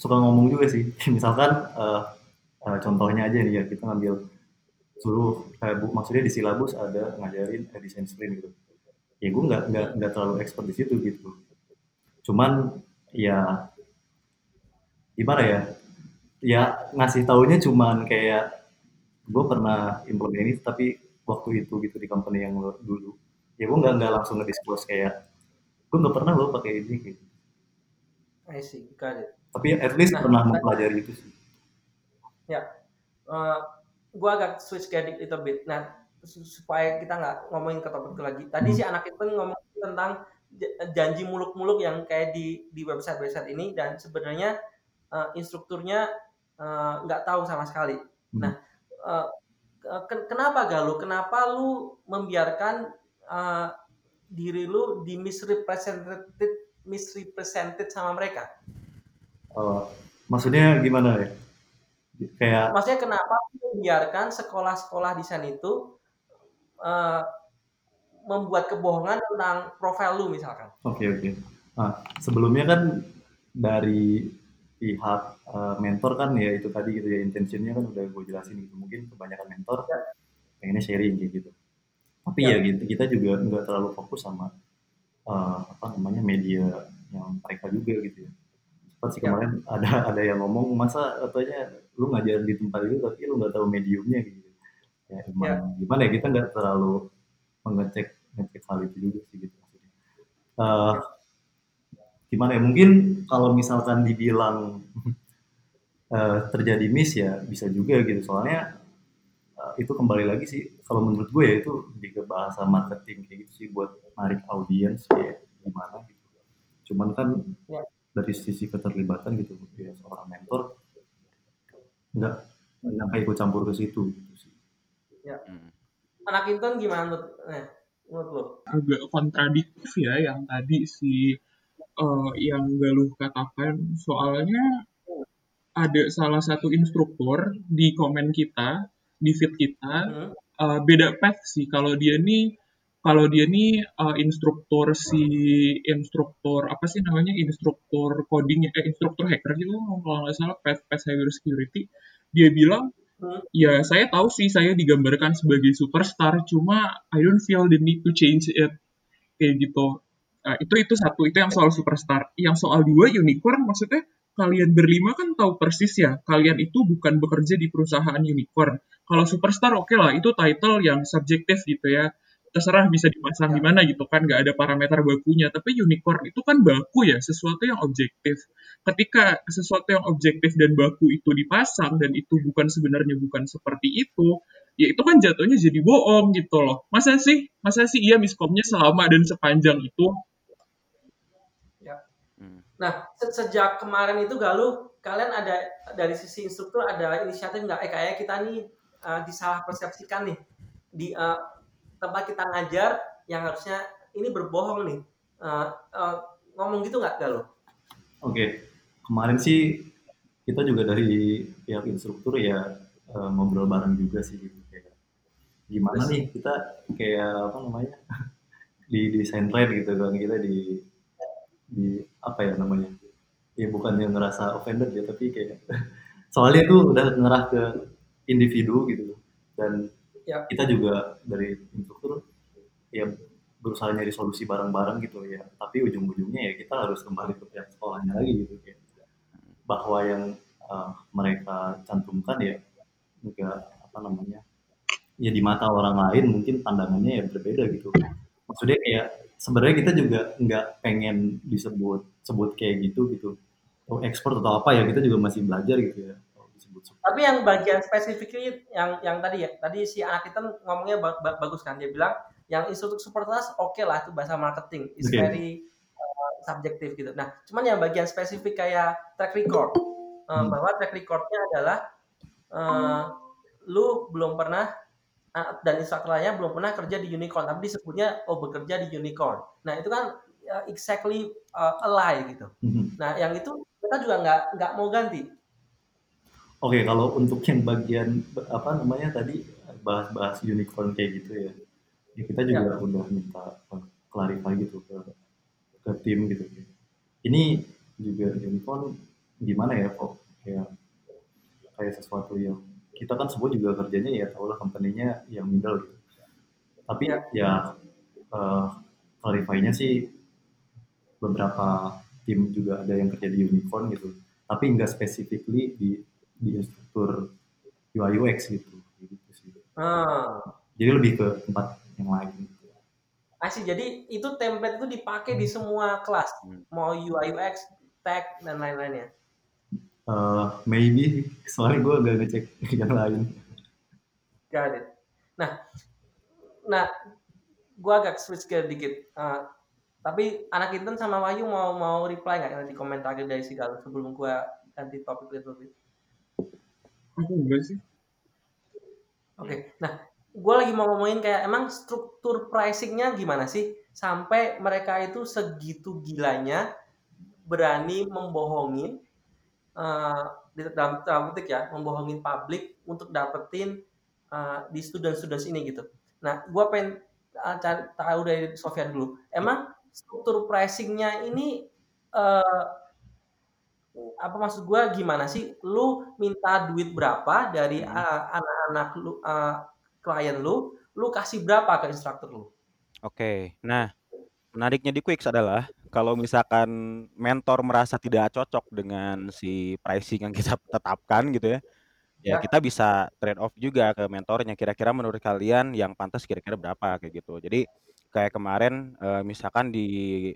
Speaker 5: suka ngomong juga sih. Misalkan uh, uh, contohnya aja nih ya kita ngambil suruh kayak bu, maksudnya di silabus ada ngajarin desain sprint gitu. Ya gue nggak nggak nggak terlalu expert di situ gitu. Cuman ya gimana ya? Ya ngasih taunya cuman kayak gue pernah implement ini tapi waktu itu gitu di company yang dulu. Ya gue nggak nggak langsung ngedisclose kayak gue nggak pernah lo pakai ini gitu.
Speaker 1: I see, got it.
Speaker 5: tapi at least nah, pernah mempelajari itu sih
Speaker 1: ya uh, gue agak switch ke little bit nah supaya kita nggak ngomongin ke topik itu lagi. Tadi hmm. si anak itu ngomong tentang janji muluk-muluk yang kayak di di website-website ini dan sebenarnya uh, instrukturnya uh, nggak tahu sama sekali. Hmm. Nah, uh, ken kenapa Galuh? Kenapa lu membiarkan uh, diri lu di misrepresented misrepresented sama mereka?
Speaker 5: Oh, maksudnya gimana ya?
Speaker 1: Kayak Maksudnya kenapa membiarkan sekolah-sekolah desain itu uh, membuat kebohongan tentang profil lu misalkan.
Speaker 5: Oke okay, oke. Okay. Nah, sebelumnya kan dari pihak uh, mentor kan ya itu tadi gitu ya intentionnya kan udah gue jelasin gitu mungkin kebanyakan mentor ya. pengennya sharing gitu tapi ya, ya gitu kita juga nggak terlalu fokus sama uh, apa namanya media yang mereka juga gitu ya seperti ya. kemarin ada ada yang ngomong masa katanya lu ngajar di tempat itu tapi lu nggak tahu mediumnya gitu ya gimana, ya. gimana ya kita nggak terlalu mengecek ngecek hal itu juga sih gitu maksudnya uh, gimana ya mungkin kalau misalkan dibilang uh, terjadi miss ya bisa juga gitu soalnya uh, itu kembali lagi sih kalau menurut gue ya itu ke bahasa marketing kayak gitu sih buat narik audiens kayak gimana gitu cuman kan
Speaker 1: Ya.
Speaker 5: Dari sisi keterlibatan gitu ya seorang mentor nggak nggak sampai ikut campur ke situ gitu sih
Speaker 4: Hmm.
Speaker 1: Anak intern gimana menurut, eh, menurut lo?
Speaker 3: agak kontradiktif ya yang tadi si eh, yang Galuh katakan soalnya ada salah satu instruktur di komen kita di feed kita
Speaker 1: Hmm.
Speaker 3: eh, beda path sih kalau dia nih kalau dia nih eh, instruktur si instruktur apa sih namanya instruktur coding eh instruktur hacker gitu kalau nggak salah path path cyber security dia bilang
Speaker 1: Hmm.
Speaker 3: ya saya tahu sih saya digambarkan sebagai superstar cuma I don't feel the need to change it. Kayak gitu. Nah, itu itu satu itu yang soal superstar. Yang soal dua unicorn maksudnya kalian berlima kan tahu persis ya kalian itu bukan bekerja di perusahaan unicorn. Kalau superstar oke lah itu title yang subjektif gitu ya terserah bisa dipasang di mana gitu kan nggak ada parameter bakunya tapi unicorn itu kan baku ya sesuatu yang objektif. Ketika sesuatu yang objektif dan baku itu dipasang dan itu bukan sebenarnya bukan seperti itu ya itu kan jatuhnya jadi bohong gitu loh. Masa sih? Masa sih iya miskomnya selama dan sepanjang itu?
Speaker 4: Hmm.
Speaker 1: Nah, se- sejak kemarin itu Galuh, kalian ada dari sisi instruktur ada inisiatif nggak? Eh kayak kita nih uh, disalah persepsikan nih. Di uh, tempat kita ngajar yang harusnya ini berbohong nih. Uh, uh, ngomong gitu nggak Galuh?
Speaker 5: Oke, kemarin sih kita juga dari pihak instruktur ya eh, ngobrol bareng juga sih gitu kayak gimana nih kita kayak apa namanya di desain trend gitu kan kita di di apa ya namanya ya bukannya ngerasa offended ya tapi kayak soalnya itu udah ngerah ke individu gitu dan
Speaker 1: Ya.
Speaker 5: kita juga dari instruktur ya berusaha nyari solusi bareng-bareng gitu ya. Tapi ujung-ujungnya ya kita harus kembali ke pihak sekolahnya lagi gitu kayak bahwa yang uh, mereka cantumkan ya juga apa namanya ya di mata orang lain mungkin pandangannya ya berbeda gitu. Maksudnya kayak sebenarnya kita juga nggak pengen disebut sebut kayak gitu gitu. Oh, ekspor atau apa ya kita juga masih belajar gitu ya
Speaker 1: Tapi yang bagian spesifiknya yang yang tadi ya, tadi si anak kita ngomongnya ba- ba- bagus kan, dia bilang yang instruktur super class oke lah itu bahasa marketing, is
Speaker 5: Oke.
Speaker 1: very uh, subjektif gitu. Nah, cuman yang bagian spesifik kayak track record, uh,
Speaker 5: Hmm.
Speaker 1: bahwa track recordnya adalah uh, lu belum pernah uh, dan instruktur lainnya belum pernah kerja di unicorn, tapi disebutnya oh bekerja di unicorn. Nah itu kan uh, exactly uh, a lie gitu.
Speaker 5: Mhm.
Speaker 1: Nah yang itu kita juga nggak nggak mau ganti.
Speaker 5: Oke, kalau untuk yang bagian apa namanya tadi bahas-bahas unicorn kayak gitu ya, ya kita juga udah minta clarify gitu ke ke tim gitu. Ini juga unicorn gimana ya kok kayak kayak sesuatu yang kita kan semua juga kerjanya ya tau lah company-nya yang middle gitu. Tapi
Speaker 1: Ya.
Speaker 5: ya uh, clarify-nya sih beberapa tim juga ada yang kerja di unicorn gitu. Tapi nggak specifically di di instruktur UI UX gitu. gitu sih.
Speaker 1: Ah.
Speaker 5: Jadi lebih ke tempat yang lain. gitu.
Speaker 1: Asih, jadi itu template itu dipakai di semua kelas,
Speaker 4: Hmm.
Speaker 1: mau UI UX, tech dan lain-lainnya.
Speaker 5: Uh, maybe soalnya gue agak ngecek yang lain.
Speaker 1: Got it. Nah, nah, gua agak switch gear dikit. Uh, tapi anak intern sama Wahyu mau mau reply nggak nanti komentar dari si Galuh sebelum gua ganti topik little bit.
Speaker 3: Aku enggak sih?
Speaker 1: Oke, nah, gue lagi mau ngomongin kayak emang struktur pricingnya gimana sih? Sampai mereka itu segitu gilanya berani membohongin di dalam, ya, membohongin publik untuk dapetin eh, di student-students ini gitu. Nah, gue pengen eh, cari tahu dari Sofian dulu, emang struktur pricingnya ini eh, apa maksud gue gimana sih lu minta duit berapa dari
Speaker 4: Hmm.
Speaker 1: uh, anak-anak lu uh, klien lu lu kasih berapa ke instruktur lu
Speaker 4: Oke, nah menariknya di Quicks adalah kalau misalkan mentor merasa tidak cocok dengan si pricing yang kita tetapkan gitu ya, ya
Speaker 1: Ya.
Speaker 4: kita bisa trade off juga ke mentornya. Kira-kira menurut kalian yang pantas kira-kira berapa kayak gitu. Jadi kayak kemarin eh, misalkan di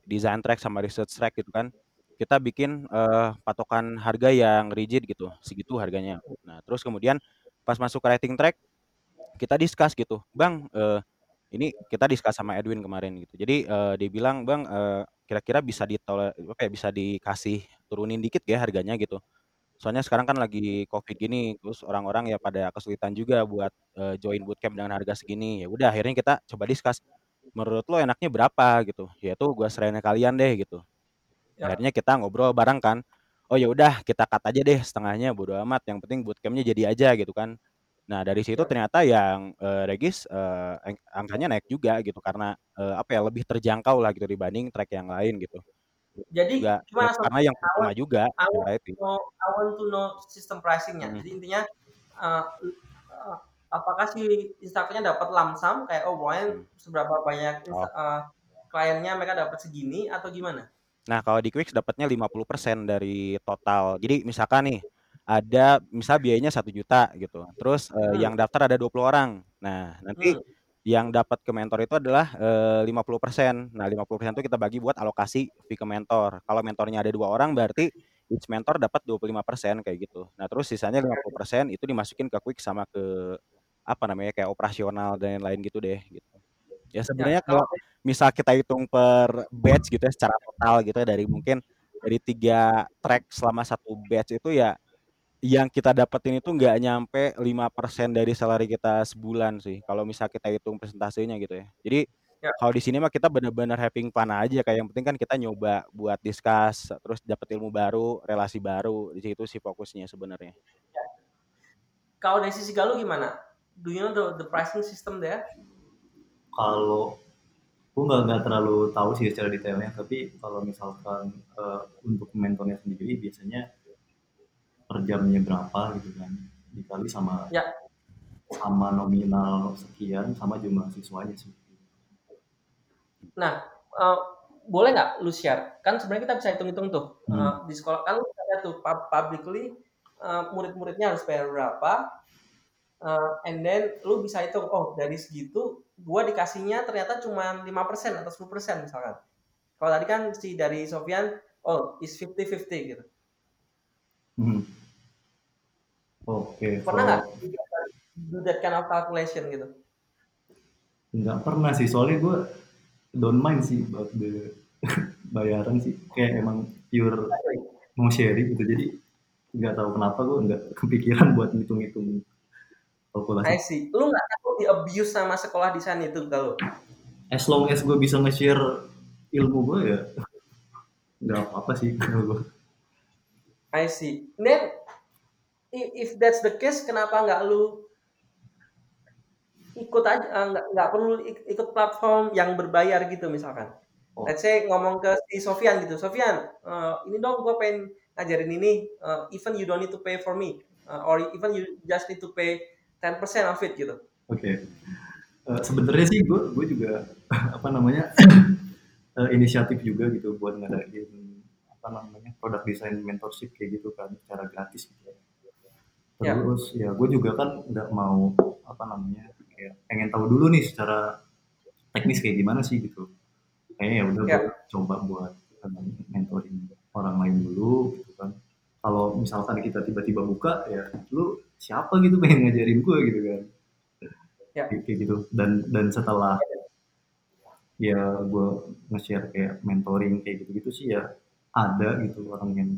Speaker 4: design track sama research track gitu kan, kita bikin eh, patokan harga yang rigid gitu, segitu harganya. Nah terus kemudian pas masuk ke writing track kita discuss gitu, "Bang, eee, ini kita discuss sama Edwin kemarin," gitu. Jadi, eee, dia bilang, "Bang, eee, kira-kira bisa ditole apa ya, bisa dikasih turunin dikit ya harganya?" Gitu. Soalnya sekarang kan lagi Covid gini, terus orang-orang ya pada kesulitan juga buat, eee, join bootcamp dengan harga segini. Ya udah akhirnya kita coba discuss, "Menurut lo enaknya berapa?" Gitu. "Ya itu gua serahin ke kalian deh," gitu.
Speaker 1: Ya.
Speaker 4: Akhirnya kita ngobrol bareng kan, "Oh ya udah kita cut aja deh setengahnya, bodo amat, yang penting bootcamp-nya jadi aja," gitu kan. Nah dari situ
Speaker 1: Ya.
Speaker 4: ternyata yang, eee, regis, eng angkanya naik juga gitu karena, eee, apa ya, lebih terjangkau lah gitu dibanding track yang lain gitu.
Speaker 1: Jadi
Speaker 4: Juga ya
Speaker 1: gimana Sob?
Speaker 4: karena yang pertama juga
Speaker 1: I want to
Speaker 4: rating.
Speaker 1: know I want to know sistem pricing-nya.
Speaker 4: Mhm.
Speaker 1: Jadi intinya, eee, apakah si instrukturnya dapat lump sum kayak, oh pokoknya
Speaker 4: Hmm.
Speaker 1: seberapa banyak
Speaker 4: Oh.
Speaker 1: eee, kliennya mereka dapat segini atau gimana?
Speaker 4: Nah kalau di Quicks dapatnya 50% dari total. Jadi misalkan nih, ada misal biayanya 1.000.000 gitu, terus, eee,
Speaker 1: Hmm.
Speaker 4: yang daftar ada 20 orang. Nah nanti
Speaker 1: Hmm.
Speaker 4: yang dapat ke mentor itu adalah, eee, 50%. Nah 50% itu kita bagi buat alokasi fee ke mentor. Kalau mentornya ada 2 orang berarti each mentor dapat 25% kayak gitu. Nah terus sisanya 50% itu dimasukin ke Quicks sama ke, apa namanya, kayak operasional dan lain-lain gitu deh, gitu. Ya
Speaker 1: Ya,
Speaker 4: sebenarnya
Speaker 1: kalau
Speaker 4: kalau misal kita hitung per batch gitu ya secara total gitu ya dari mungkin dari 3 track selama 1 batch itu ya, yang kita dapetin itu nggak nyampe 5% dari salary kita sebulan sih, kalau misal kita hitung persentasenya gitu ya. Jadi
Speaker 1: Ya.
Speaker 4: kalau di sini mah kita bener-bener having fun aja, kayak yang penting kan kita nyoba buat discuss, terus dapet ilmu baru, relasi baru, di situ sih fokusnya sebenarnya.
Speaker 1: Ya. Kalau dari sisi Galuh gimana? Do you know the the pricing system there?
Speaker 5: Kalau gue nggak nggak terlalu tahu sih secara detailnya, tapi kalau misalkan eh, untuk mentornya sendiri biasanya per jamnya berapa gitu kan, dikali sama
Speaker 1: Ya.
Speaker 5: sama nominal sekian sama jumlah siswanya sih.
Speaker 1: Nah, eee, boleh nggak lu share? Kan sebenarnya kita bisa hitung-hitung tuh, eee,
Speaker 5: Hmm.
Speaker 1: di sekolah kan lu bisa lihat tuh pub publicly, eee, murid-muridnya harus bayar berapa, eee, and then lu bisa hitung, oh dari segitu gua dikasihnya ternyata cuma 5% atau 10% misalkan. Kalau tadi kan si dari Sofyan, oh is 50-50 gitu.
Speaker 5: Hmm. Oke,
Speaker 1: Pernah
Speaker 5: kalau
Speaker 1: nggak do that kind of calculation gitu?
Speaker 5: nggak pernah sih, soalnya gue don't mind sih buat the bayaran sih, kayak emang pure mau sharing gitu, jadi nggak tahu kenapa gue nggak kepikiran buat ngitung-ngitung kalkulasi.
Speaker 1: I see. Lu nggak takut di abuse sama sekolah desain itu kalau?
Speaker 5: As long as gue bisa nge-share ilmu gue ya nggak apa-apa sih kalau gue.
Speaker 1: I see. Then if that's the case, kenapa nggak lu ikut aja eh, nggak nggak perlu ik- ikut platform yang berbayar gitu misalkan.
Speaker 5: Oh.
Speaker 1: Let's say ngomong ke si Sofyan gitu, Sofyan, eh, ini dong gue pengen ngajarin ini, eh, even you don't need to pay for me, eh, or even you just need to pay 10% of it gitu.
Speaker 5: Oke. Eh, Sebenarnya sih gue gue juga apa namanya eh, inisiatif juga gitu buat ngadain apa namanya produk desain mentorship kayak gitu kan secara gratis gitu.
Speaker 1: Ya.
Speaker 5: Terus ya gue juga kan nggak mau apa namanya kayak pengen tahu dulu nih secara teknis kayak gimana sih gitu. Kayaknya ya udah
Speaker 1: Ya.
Speaker 5: gue coba buat eh, mentoring orang lain dulu gitu kan. Kalau misalkan kita tiba-tiba buka ya lu siapa gitu pengen ngajarin gue gitu kan
Speaker 1: Ya.
Speaker 5: kayak gitu dan dan setelah ya gue nge-share kayak mentoring kayak gitu-gitu sih ya ada gitu orang yang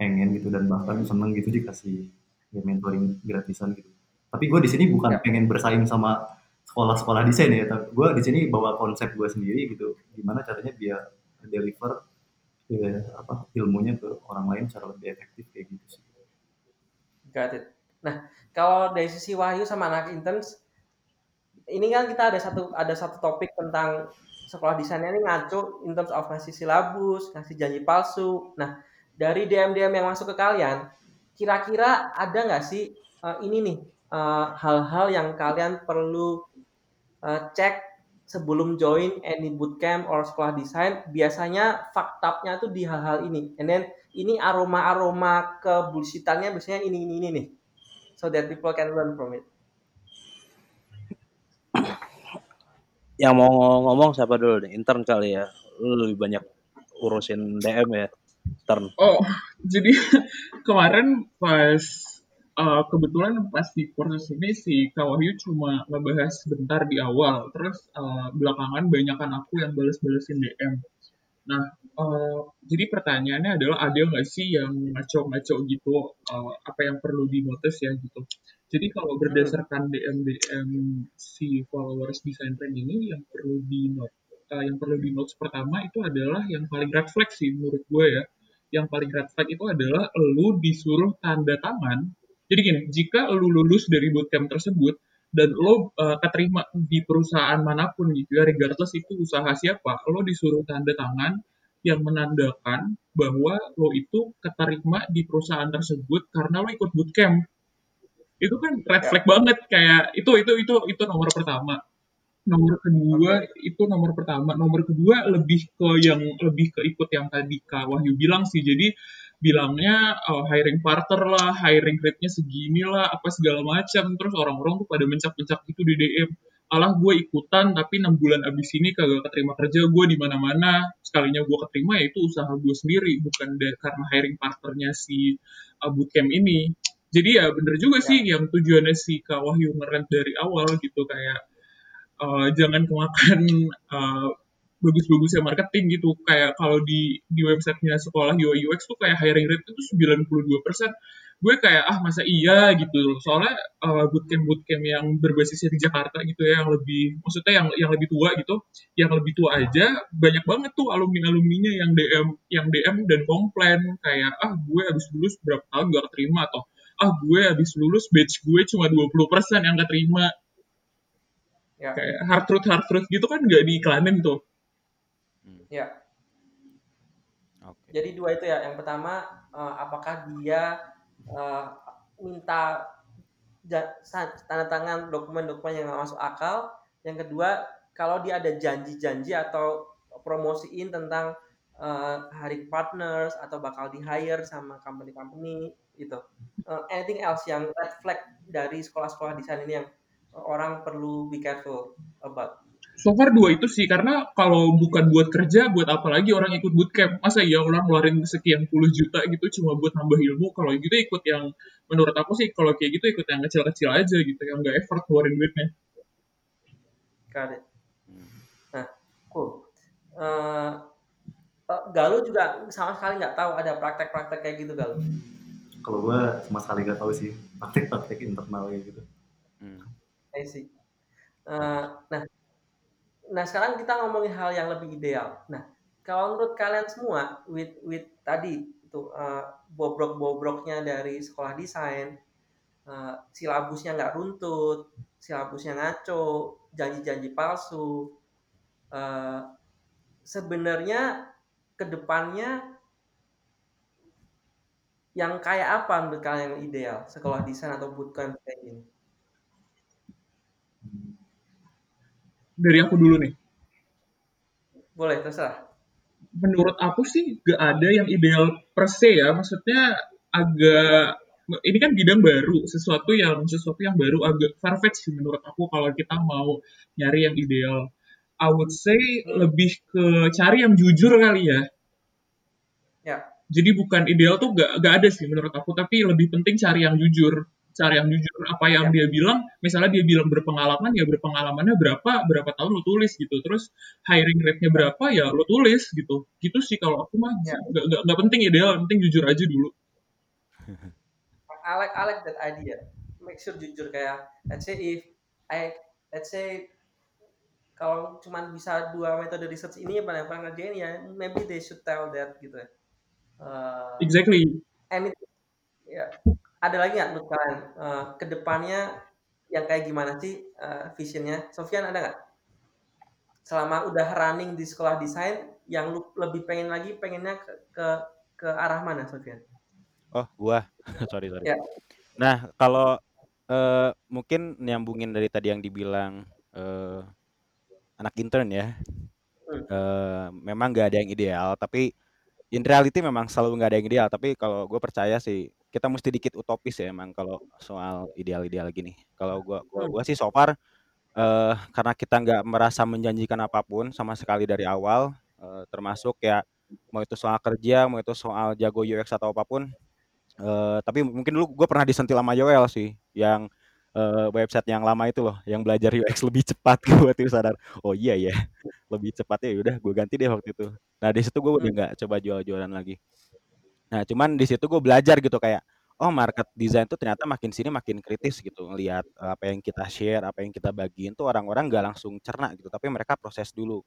Speaker 5: pengen gitu dan bahkan seneng gitu dikasih ya mentoring gratisan gitu tapi gue di sini bukan
Speaker 1: Ya.
Speaker 5: pengen bersaing sama sekolah-sekolah desain ya tapi gue di sini bawa konsep gue sendiri gitu gimana caranya biar deliver ya, apa ilmunya ke orang lain secara lebih efektif kayak gitu sih
Speaker 1: Got it. Nah, kalau dari sisi Wahyu sama anak interns, ini kan kita ada satu ada satu topik tentang sekolah desainnya ini ngaco in terms of ngasih silabus, ngasih janji palsu. Nah, dari DM-DM yang masuk ke kalian, kira-kira ada nggak sih eh, ini nih eh, hal-hal yang kalian perlu eh, cek sebelum join any bootcamp or sekolah desain? Biasanya faktanya tuh di hal-hal ini. And then ini aroma-aroma ke bullshitannya biasanya ini ini nih. So that people can learn from it.
Speaker 6: Yang mau ngomong siapa dulu nih? Intern kali ya. Lu lebih banyak urusin DM ya. Intern.
Speaker 3: Oh, jadi kemarin pas uh, kebetulan pas di proses ini si Kak Wahyu cuma ngebahas sebentar di awal, terus uh, belakangan banyakan aku yang balas-balesin DM. Nah, uh, jadi pertanyaannya adalah ada nggak sih yang ngaco-ngaco gitu, uh, apa yang perlu dinotis ya gitu. Jadi kalau berdasarkan DM-DM si followers design trend ini yang perlu di uh, yang perlu di pertama itu adalah yang paling red sih menurut gue ya. Yang paling red itu adalah lu disuruh tanda tangan jadi gini, jika lu lulus dari bootcamp tersebut dan lo uh, keterima di perusahaan mana pun gitu ya, regardless itu usaha siapa, lo disuruh tanda tangan yang menandakan bahwa lo itu keterima di perusahaan tersebut karena lo ikut bootcamp. Itu kan red flag ya. banget kayak itu itu itu itu nomor pertama. Nomor kedua okay. itu nomor pertama. Nomor kedua lebih ke yang lebih ke ikut yang tadi Kak Wahyu bilang sih. Jadi bilangnya oh, hiring partner lah, hiring rate-nya segini lah, apa segala macam. Terus orang-orang tuh pada mencak-mencak gitu di DM. Alah gue ikutan tapi enam bulan abis ini kagak keterima kerja gue di mana-mana. Sekalinya gue keterima ya itu usaha gue sendiri, bukan karena hiring partnernya si uh, bootcamp ini. Jadi ya bener juga ya. sih yang tujuannya si Kak Wahyu ngerent dari awal gitu kayak uh, jangan kemakan uh, bagus-bagusnya marketing gitu. Kayak kalau di di websitenya sekolah UI UX tuh kayak hiring rate itu 92 persen. Gue kayak ah masa iya? gitu soalnya uh, bootcamp bootcamp yang berbasis di Jakarta gitu ya yang lebih maksudnya yang yang lebih tua gitu yang lebih tua aja banyak banget tuh alumni alumninya yang DM yang DM dan komplain kayak ah gue habis lulus berapa tahun gak keterima? Atau ah gue habis lulus batch gue cuma 20% yang keterima. Ya. kayak hard truth hard truth gitu kan gak diiklanin tuh
Speaker 1: Ya. Oke. Jadi dua itu ya. Yang pertama, uh, apakah dia uh, minta tanda tangan dokumen-dokumen yang nggak masuk akal. Yang kedua, kalau dia ada janji-janji atau promosiin tentang uh, hiring partners atau bakal di hire sama company-company gitu. Uh, anything else yang red flag dari sekolah-sekolah desain ini yang orang perlu be careful about?
Speaker 3: So far dua itu sih karena kalau bukan buat kerja buat apa lagi orang ikut bootcamp masa ya orang ngeluarin sekian puluh juta gitu cuma buat nambah ilmu kalau gitu ikut yang menurut aku sih kalau kayak gitu ikut yang kecil-kecil aja gitu yang nggak effort ngeluarin duitnya
Speaker 1: Got it. Nah, cool. Uh, uh, Galuh juga sama sekali nggak tahu ada praktek-praktek kayak gitu Galuh.
Speaker 5: Kalau gue sama sekali nggak tahu sih praktek-praktek internal kayak gitu. Hmm.
Speaker 1: I see. Uh, nah, nah sekarang kita ngomongin hal yang lebih ideal. Nah, kalau menurut kalian semua, with with tadi itu uh, bobrok-bobroknya dari sekolah desain, uh, silabusnya nggak runtut, silabusnya ngaco, janji-janji palsu, uh, sebenarnya ke depannya yang kayak apa menurut kalian yang ideal sekolah desain atau bootcamp kayak ini?
Speaker 3: Dari aku dulu nih.
Speaker 1: Boleh, terserah.
Speaker 3: Menurut aku sih gak ada yang ideal per se ya. Maksudnya agak ini kan bidang baru, sesuatu yang sesuatu yang baru agak farfetch sih menurut aku kalau kita mau nyari yang ideal. I would say hmm. lebih ke cari yang jujur kali ya. Ya. Jadi bukan ideal tuh gak, gak ada sih menurut aku, tapi lebih penting cari yang jujur cara yang jujur apa yang ya. dia bilang misalnya dia bilang berpengalaman ya berpengalamannya berapa berapa tahun lo tulis gitu. Terus hiring rate-nya berapa ya lo tulis gitu. Gitu sih kalau aku mah ya. gak, gak, gak penting ideal penting jujur aja dulu.
Speaker 1: I like I like that idea. Make sure jujur kayak let's say if I let's say kalau cuma bisa dua metode research ini ya paling paling ngerjain ya maybe they should tell that gitu ya.
Speaker 3: Uh, exactly.
Speaker 1: anything. Ya ada lagi nggak menurut kalian uh, ke depannya yang kayak gimana sih uh, visionnya? Sofian ada nggak? Selama udah running di sekolah desain, yang lu lebih pengen lagi pengennya ke ke, ke arah mana, Sofian?
Speaker 4: Oh, gua. sorry, sorry. Ya. Nah, kalau uh, mungkin nyambungin dari tadi yang dibilang uh, anak intern ya. Hmm. Uh, memang nggak ada yang ideal, tapi in reality memang selalu nggak ada yang ideal. Tapi kalau gue percaya sih kita mesti dikit utopis ya emang kalau soal ideal-ideal gini. Kalau gua gua, gua sih so far uh, karena kita nggak merasa menjanjikan apa pun sama sekali dari awal, uh, termasuk ya mau itu soal kerja, mau itu soal jago UX atau apa pun, Uh, tapi mungkin dulu gue pernah disentil sama Yoel sih, yang uh, website yang lama itu loh, yang belajar UX lebih cepat. Gue baru sadar, oh iya ya, lebih cepat ya. Udah, gue ganti deh waktu itu. Nah di situ gue udah
Speaker 1: Hmm.
Speaker 4: nggak coba jual-jualan lagi. Nah cuman di situ gue belajar gitu kayak, oh market design tuh ternyata makin sini makin kritis gitu ngelihat apa yang kita share, apa yang kita bagiin tuh orang-orang nggak langsung cerna gitu, tapi mereka proses dulu.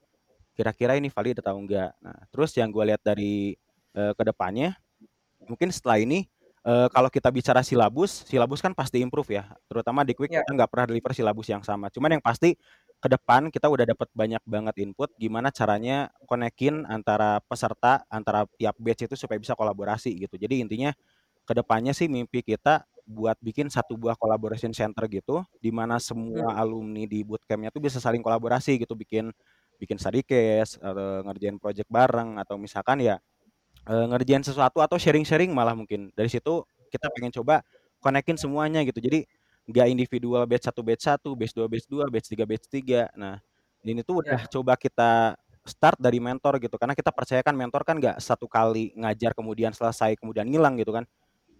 Speaker 4: Kira-kira ini valid atau enggak. Nah terus yang gue lihat dari uh, ke depannya, mungkin setelah ini uh, kalau kita bicara silabus, silabus kan pasti improve ya. Terutama di Quick
Speaker 1: Ya.
Speaker 4: kita nggak pernah deliver silabus yang sama. Cuman yang pasti ke depan kita udah dapat banyak banget input gimana caranya konekin antara peserta antara tiap batch itu supaya bisa kolaborasi gitu. Jadi intinya ke depannya sih mimpi kita buat bikin satu buah collaboration center gitu di mana semua
Speaker 1: Hmm.
Speaker 4: alumni di bootcampnya tuh bisa saling kolaborasi gitu bikin bikin study case atau ngerjain project bareng atau misalkan ya eh, ngerjain sesuatu atau sharing-sharing malah mungkin dari situ kita pengen coba konekin semuanya gitu jadi nggak individual batch satu batch satu batch dua batch dua batch tiga batch tiga. Nah ini tuh udah
Speaker 1: Ya.
Speaker 4: coba kita start dari mentor gitu karena kita percaya kan mentor kan nggak satu kali ngajar kemudian selesai kemudian ngilang gitu kan.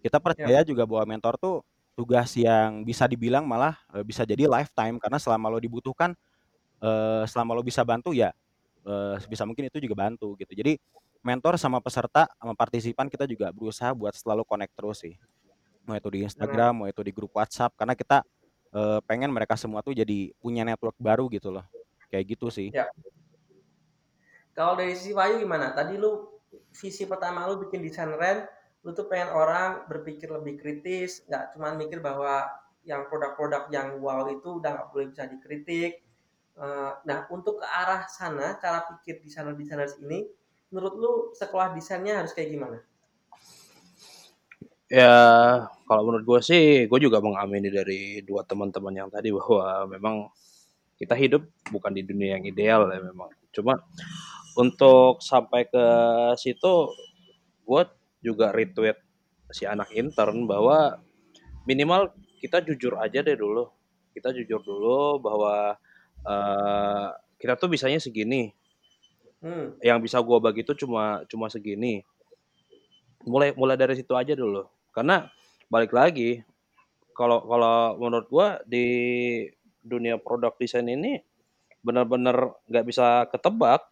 Speaker 4: Kita percaya juga bahwa mentor tuh tugas yang bisa dibilang malah eh, bisa jadi lifetime karena selama lo dibutuhkan eh, selama lo bisa bantu ya eh, sebisa mungkin itu juga bantu gitu. Jadi mentor sama peserta sama partisipan kita juga berusaha buat selalu connect terus sih mau itu di Instagram mau itu di grup WhatsApp karena kita eh, pengen mereka semua tuh jadi punya network baru gitu loh kayak gitu sih
Speaker 1: Ya. Kalau dari sisi Wahyu gimana? Tadi lu visi pertama lu bikin desain rent, lu tuh pengen orang berpikir lebih kritis, nggak cuma mikir bahwa yang produk-produk yang wow itu udah nggak boleh bisa dikritik. Eh, Nah, untuk ke arah sana, cara pikir desainer-desainer ini, menurut lu sekolah desainnya harus kayak gimana?
Speaker 2: Ya, kalau menurut gue sih, gue juga mengamini dari dua teman-teman yang tadi bahwa memang kita hidup bukan di dunia yang ideal ya memang. Cuma untuk sampai ke situ, gue juga retweet si anak intern bahwa minimal kita jujur aja deh dulu. Kita jujur dulu bahwa eh, kita tuh bisanya segini.
Speaker 1: Hmm,
Speaker 2: Yang bisa gue bagi itu cuma cuma segini. Mulai mulai dari situ aja dulu. Karena balik lagi, kalau kalau menurut gua di dunia produk desain ini benar-benar nggak bisa ketebak,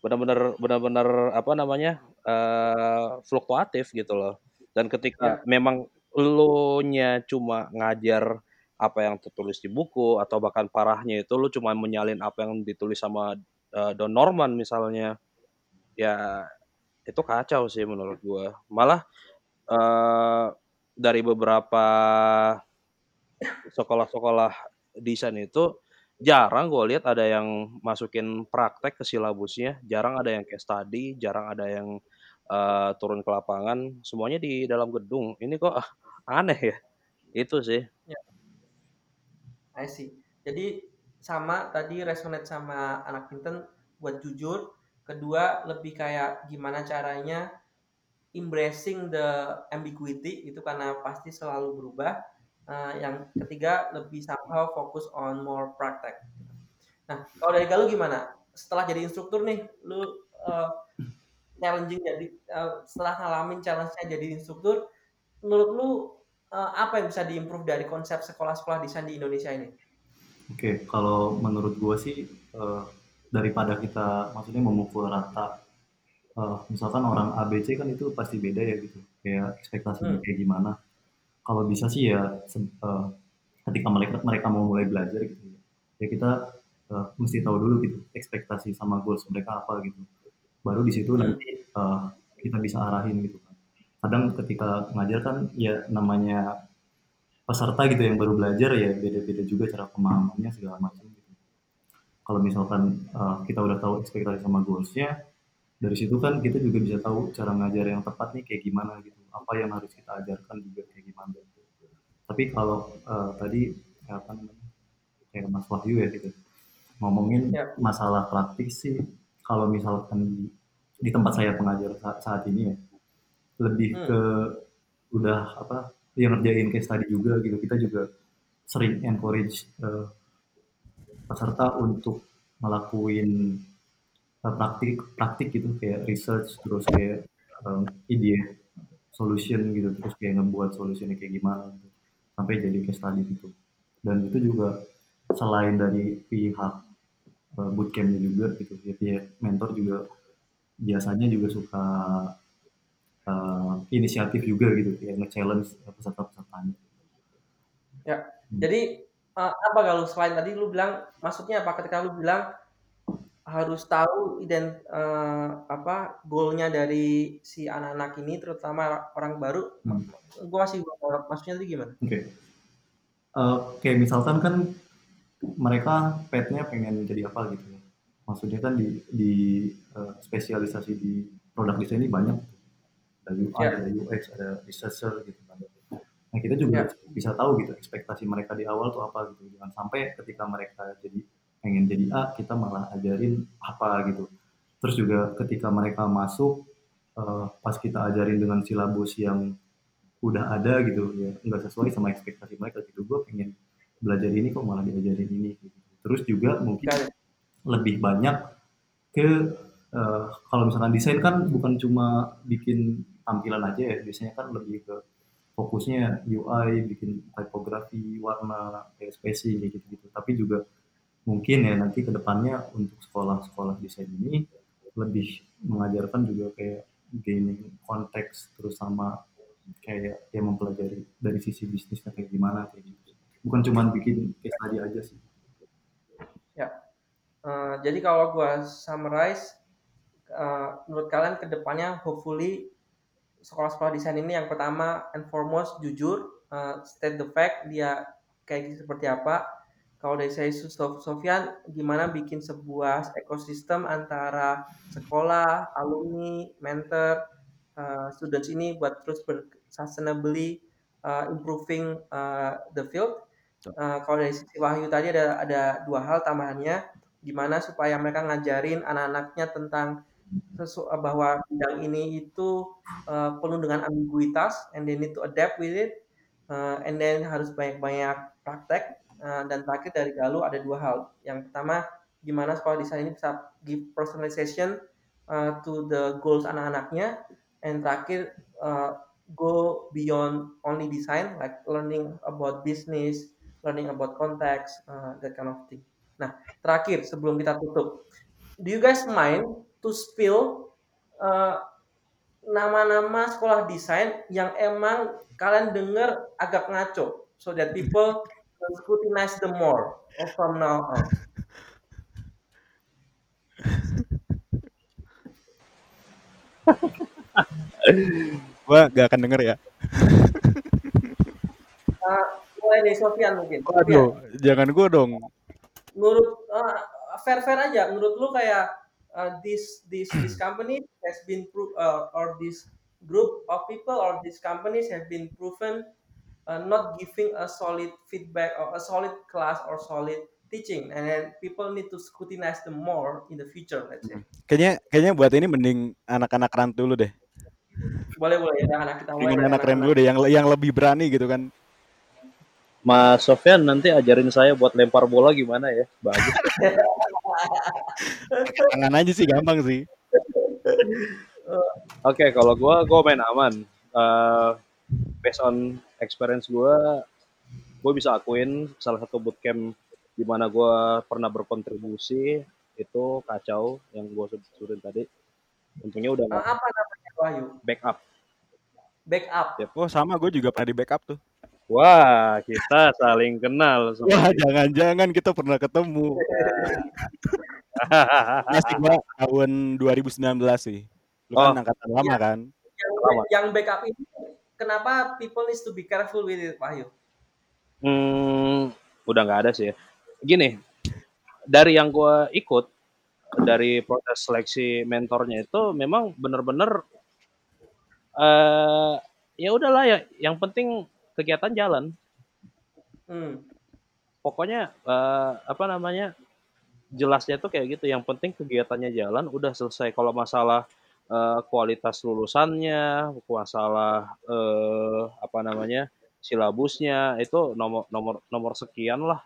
Speaker 2: benar-benar benar-benar apa namanya eh fluktuatif gitu loh. Dan ketika
Speaker 1: ya,
Speaker 2: memang lu nya cuma ngajar apa yang tertulis di buku atau bahkan parahnya itu lu cuma menyalin apa yang ditulis sama eh, Don Norman misalnya, ya itu kacau sih menurut gua. Malah eh dari beberapa sekolah-sekolah desain itu jarang gue lihat ada yang masukin praktek ke silabusnya, jarang ada yang case study, jarang ada yang eh, turun ke lapangan, semuanya di dalam gedung. Ini kok aneh ya? Itu sih.
Speaker 1: ya, I see. Jadi sama tadi resonate sama anak intern buat jujur. Kedua lebih kayak gimana caranya embracing the ambiguity itu karena pasti selalu berubah. Uh, yang ketiga lebih somehow fokus on more praktek. Nah, kalau dari Galuh gimana? Setelah jadi instruktur nih, lu uh, challenging jadi uh, setelah ngalamin challenge-nya jadi instruktur, menurut lu uh, apa yang bisa diimprove dari konsep sekolah-sekolah desain di Indonesia ini?
Speaker 5: Oke, kalau menurut gue sih eh, daripada kita maksudnya memukul rata, eh, misalkan orang ABC kan itu pasti beda ya gitu, kayak ekspektasinya
Speaker 1: Hmm.
Speaker 5: kayak gimana. Kalau bisa sih ya se- eh, ketika mereka mereka mau mulai belajar gitu, ya kita eh, mesti tahu dulu gitu ekspektasi sama goals mereka apa gitu. Baru di situ
Speaker 1: Hmm.
Speaker 5: nanti eh, kita bisa arahin gitu kan. Kadang ketika ngajar kan ya namanya peserta gitu yang baru belajar ya beda-beda juga cara pemahamannya segala macam gitu. Kalau misalkan uh, kita udah tahu ekspektasi sama goalsnya, dari situ kan kita juga bisa tahu cara ngajar yang tepat nih kayak gimana gitu. Apa yang harus kita ajarkan juga kayak gimana. Tapi kalau uh, tadi ya apa namanya kayak Mas Wahyu ya gitu ngomongin
Speaker 1: Ya.
Speaker 5: masalah praktik sih, kalau misalkan di, di tempat saya pengajar saat, saat ini ya lebih
Speaker 1: Hmm.
Speaker 5: ke udah apa yang ngerjain case study juga gitu kita juga sering encourage eh, peserta untuk ngelakuin praktik praktik gitu kayak research terus kayak eh, ide solution gitu terus kayak ngebuat solutionnya kayak gimana gitu. sampai jadi case study gitu. Dan itu juga selain dari pihak uh, bootcampnya juga gitu ya pihak mentor juga biasanya juga suka uh, inisiatif juga gitu kayak nge-challenge peserta-pesertanya.
Speaker 1: Ya, jadi uh, apa kalau selain tadi lu bilang, maksudnya apa? Ketika lu bilang harus tahu ident uh, apa goalnya dari si anak-anak ini, terutama orang baru.
Speaker 5: Hmm.
Speaker 1: Gue masih belum tahu maksudnya itu gimana?
Speaker 5: Oke. Uh, kayak misalkan kan mereka petnya pengen jadi apa gitu ya. Maksudnya kan di di uh, spesialisasi di produk desain ini banyak. Ada UI,
Speaker 1: Ya.
Speaker 5: ada UX, ada researcher gitu kan. Nah kita juga
Speaker 1: Ya.
Speaker 5: bisa tahu gitu ekspektasi mereka di awal tuh apa gitu. Jangan sampai ketika mereka jadi pengen jadi A, kita malah ajarin apa gitu. Terus juga ketika mereka masuk, uh, pas kita ajarin dengan silabus yang udah ada gitu ya nggak sesuai sama ekspektasi mereka gitu gue pengen belajar ini kok malah diajarin ini gitu. terus juga mungkin
Speaker 1: it.
Speaker 5: lebih banyak ke eh, kalau misalkan desain kan bukan cuma bikin tampilan aja ya biasanya kan lebih ke fokusnya UI bikin typography warna kayak spacing kayak gitu gitu tapi juga mungkin ya nanti ke depannya untuk sekolah-sekolah desain ini lebih mengajarkan juga kayak gaining konteks terus sama kayak yang mempelajari dari sisi bisnisnya kayak gimana kayak gitu. Bukan cuma bikin case study aja sih.
Speaker 1: Uh, jadi kalau gua summarize, uh, menurut kalian ke depannya hopefully sekolah-sekolah desain ini yang pertama and foremost jujur, uh, state the fact dia kayak gitu seperti apa. Kalau dari saya Sof- Sofyan, gimana bikin sebuah ekosistem antara sekolah, alumni, mentor, uh, students ini buat terus ber sustainably uh, improving uh, the field. Uh, kalau dari sisi Wahyu tadi ada ada dua hal tambahannya, gimana supaya mereka ngajarin anak-anaknya tentang sesu- bahwa bidang ini itu uh, penuh dengan ambiguitas and they need to adapt with it Uh, and then harus banyak-banyak praktek dan terakhir dari Galuh ada dua hal. Yang pertama gimana sekolah desain ini bisa give personalization uh, to the goals anak-anaknya. And terakhir uh, go beyond only design like learning about business learning about context uh, that kind of thing. Nah terakhir sebelum kita tutup do you guys mind to spill uh, nama-nama sekolah desain yang emang kalian dengar agak ngaco? So that people scrutinize them more from now on.
Speaker 4: Gua gak akan denger ya.
Speaker 1: Uh, dari Sofian mungkin. Sofian,
Speaker 4: Waduh, jangan gua dong.
Speaker 1: menurut uh, fair fair aja. Menurut lu kayak uh, this this this company has been pro- uh, or this group of people or these companies have been proven uh, not giving a solid feedback or a solid class or solid teaching and then people need to scrutinize them more in the future let's say
Speaker 4: Kayaknya kayaknya buat ini mending anak-anak rant dulu deh.
Speaker 1: boleh boleh ya anak kita mulai dari
Speaker 4: anak keren dulu deh yang yang lebih berani gitu kan.
Speaker 2: Mas Sofyan nanti ajarin saya buat lempar bola gimana ya. Bagus.
Speaker 4: Tangan aja sih gampang sih.
Speaker 2: Oke, kalau gua gua main aman. Eh, based on experience gua, gue bisa akuin salah satu bootcamp di mana gua pernah berkontribusi itu kacau yang gua sebutin tadi. Untungnya udah nggak
Speaker 1: apa namanya Wahyu
Speaker 2: backup.
Speaker 1: backup
Speaker 4: Oh sama gue juga pernah di backup tuh.
Speaker 2: Wah, kita saling kenal. sama
Speaker 4: Wah jangan-jangan kita pernah ketemu. Nggak sih gua tahun 2019 sih. Lu kan
Speaker 2: Oh.
Speaker 4: angkatan lama kan.
Speaker 1: yang,
Speaker 2: Lama.
Speaker 1: yang backup ini kenapa people needs to be careful with it Wahyu
Speaker 2: Hmm, udah nggak ada sih ya. Gini, dari yang gue ikut dari proses seleksi mentornya itu memang bener-bener eh ya udahlah ya. Yang penting kegiatan jalan.
Speaker 1: hmm.
Speaker 2: Pokoknya eh, apa namanya jelasnya tuh kayak gitu. Yang penting kegiatannya jalan, udah selesai. Kalau masalah eh, kualitas lulusannya, masalah eh, apa namanya silabusnya itu nomor nomor nomor sekian lah.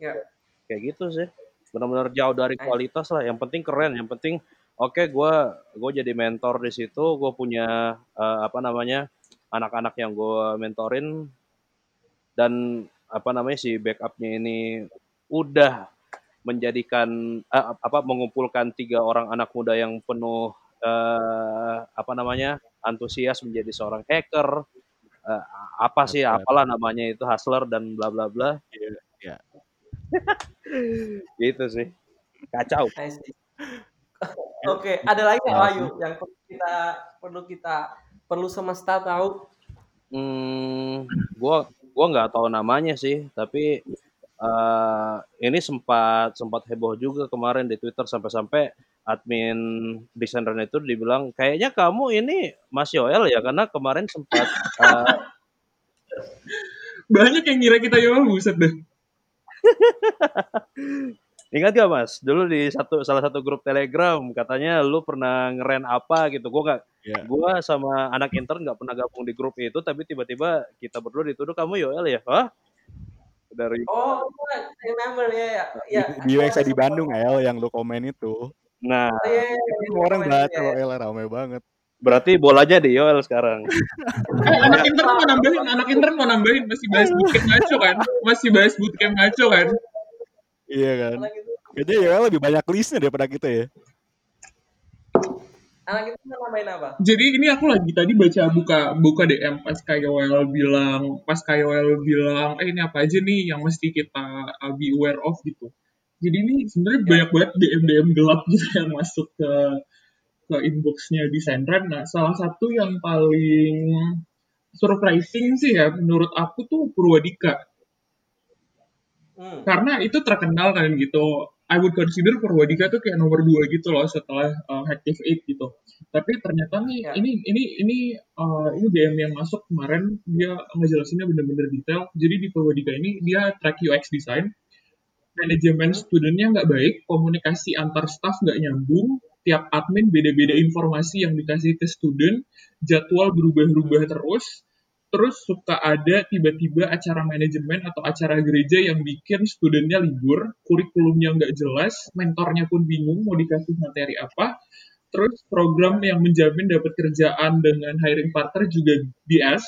Speaker 1: Ya.
Speaker 2: Kayak gitu sih. Benar-benar jauh dari kualitas lah. Yang penting keren. Yang penting oke gue gue jadi mentor di situ gue punya uh, apa namanya anak-anak yang gue mentorin dan apa namanya si backupnya ini udah menjadikan uh, apa mengumpulkan tiga orang anak muda yang penuh uh, apa namanya antusias menjadi seorang hacker uh, apa sih apalah namanya itu hustler dan bla bla bla
Speaker 4: yeah, yeah.
Speaker 2: gitu sih kacau
Speaker 1: Oke, okay. ada lagi nggak Wahyu yang perlu kita perlu kita perlu semesta tahu?
Speaker 2: Hmm, gua gua nggak tahu namanya sih, tapi uh, ini sempat sempat heboh juga kemarin di Twitter sampai-sampai admin desainer itu dibilang kayaknya kamu ini Mas Yoel ya karena kemarin sempat uh,
Speaker 3: banyak yang ngira kita Yoel buset deh.
Speaker 2: Ingat gak mas? Dulu di satu salah satu grup Telegram katanya lu pernah ngeren apa gitu. Gue gak, yeah. gue sama anak intern nggak pernah gabung di grup itu, tapi tiba-tiba kita berdua dituduh kamu Yoel ya? Hah?
Speaker 1: Dari Oh, remember ya ya.
Speaker 4: Di, di UX di Bandung El yang lu komen itu.
Speaker 2: Nah,
Speaker 1: oh, iya, iya, iya,
Speaker 4: semua orang baca ya. El rame banget.
Speaker 2: Berarti bolanya di Yoel sekarang.
Speaker 3: eh, anak intern mau nambahin, anak intern mau nambahin masih bahas bootcamp ngaco kan? Masih bahas bootcamp ngaco kan?
Speaker 4: Iya kan. Kayaknya ya lebih banyak listnya daripada kita ya.
Speaker 1: Anak itu nambahin apa?
Speaker 3: Jadi ini aku lagi tadi baca buka buka DM pas KYL bilang, pas KYL bilang, eh ini apa aja nih yang mesti kita uh, be aware of gitu. Jadi ini sebenarnya ya. banyak banget DM DM gelap gitu yang masuk ke ke inboxnya di Sendren. Nah salah satu yang paling surprising sih ya menurut aku tuh Purwadika Hmm. Karena itu terkenal kan gitu. I would consider Purwadika tuh kayak nomor dua gitu loh setelah uh, Active Eight gitu. Tapi ternyata nih yeah. ini ini ini uh, ini DM yang masuk kemarin dia ngejelasinnya bener-bener detail. Jadi di Purwadika ini dia track UX design, manajemen studentnya nggak baik, komunikasi antar staff nggak nyambung, tiap admin beda-beda informasi yang dikasih ke student, jadwal berubah-ubah terus, terus suka ada tiba-tiba acara manajemen atau acara gereja yang bikin studentnya libur, kurikulumnya nggak jelas, mentornya pun bingung mau dikasih materi apa, terus program yang menjamin dapat kerjaan dengan hiring partner juga BS,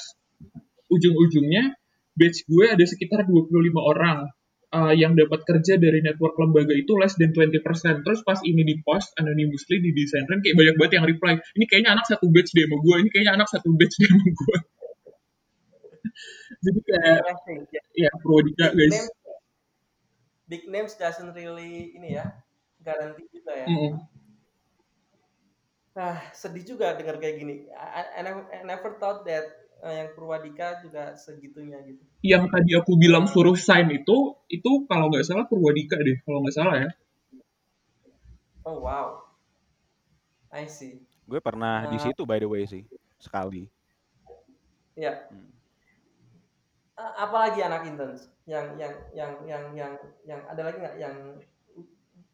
Speaker 3: ujung-ujungnya batch gue ada sekitar 25 orang uh, yang dapat kerja dari network lembaga itu less than 20%. Terus pas ini di post anonymously di desain kayak banyak banget yang reply, ini kayaknya anak satu batch demo gue, ini kayaknya anak satu batch demo gue. Jadi kayak ya Prodika guys.
Speaker 1: Name, big names doesn't really ini ya garanti juga ya.
Speaker 3: Mm -hmm.
Speaker 1: Nah, sedih juga dengar kayak gini. I, I, never, I never thought that yang Purwadika juga segitunya gitu.
Speaker 3: Yang tadi aku bilang suruh sign itu, itu kalau nggak salah Purwadika deh, kalau nggak salah ya.
Speaker 1: Oh wow, I see.
Speaker 4: Gue pernah uh, di situ by the way sih, sekali.
Speaker 1: Iya. Hmm apalagi anak intern yang yang yang yang yang yang ada lagi nggak yang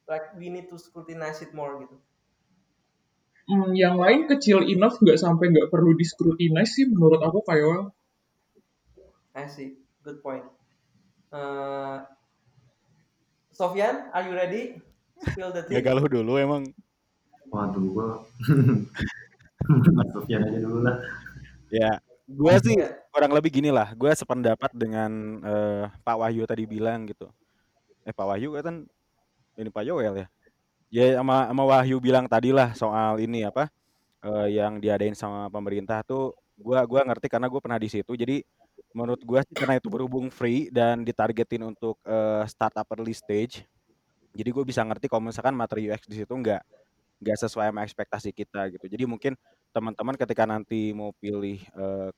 Speaker 1: like we need to scrutinize it more gitu
Speaker 3: hmm, yang lain kecil enough nggak sampai nggak perlu di scrutinize sih menurut aku kayak
Speaker 1: I see. Good point. Uh, Sofian are you ready? Spill the tea.
Speaker 4: Gagal dulu emang.
Speaker 5: Waduh gua. Sofian aja dulu lah.
Speaker 4: Ya gue sih kurang lebih gini lah. Gue sependapat dengan uh, Pak Wahyu tadi bilang gitu. Eh Pak Wahyu kan ini Pak Yoel ya ya sama sama Wahyu bilang tadi lah soal ini apa uh, yang diadain sama pemerintah tuh gue gua ngerti karena gue pernah di situ. Jadi menurut gue sih karena itu berhubung free dan ditargetin untuk uh, startup early stage jadi gue bisa ngerti kalau misalkan materi UX di situ nggak nggak sesuai sama ekspektasi kita gitu. Jadi mungkin teman-teman ketika nanti mau pilih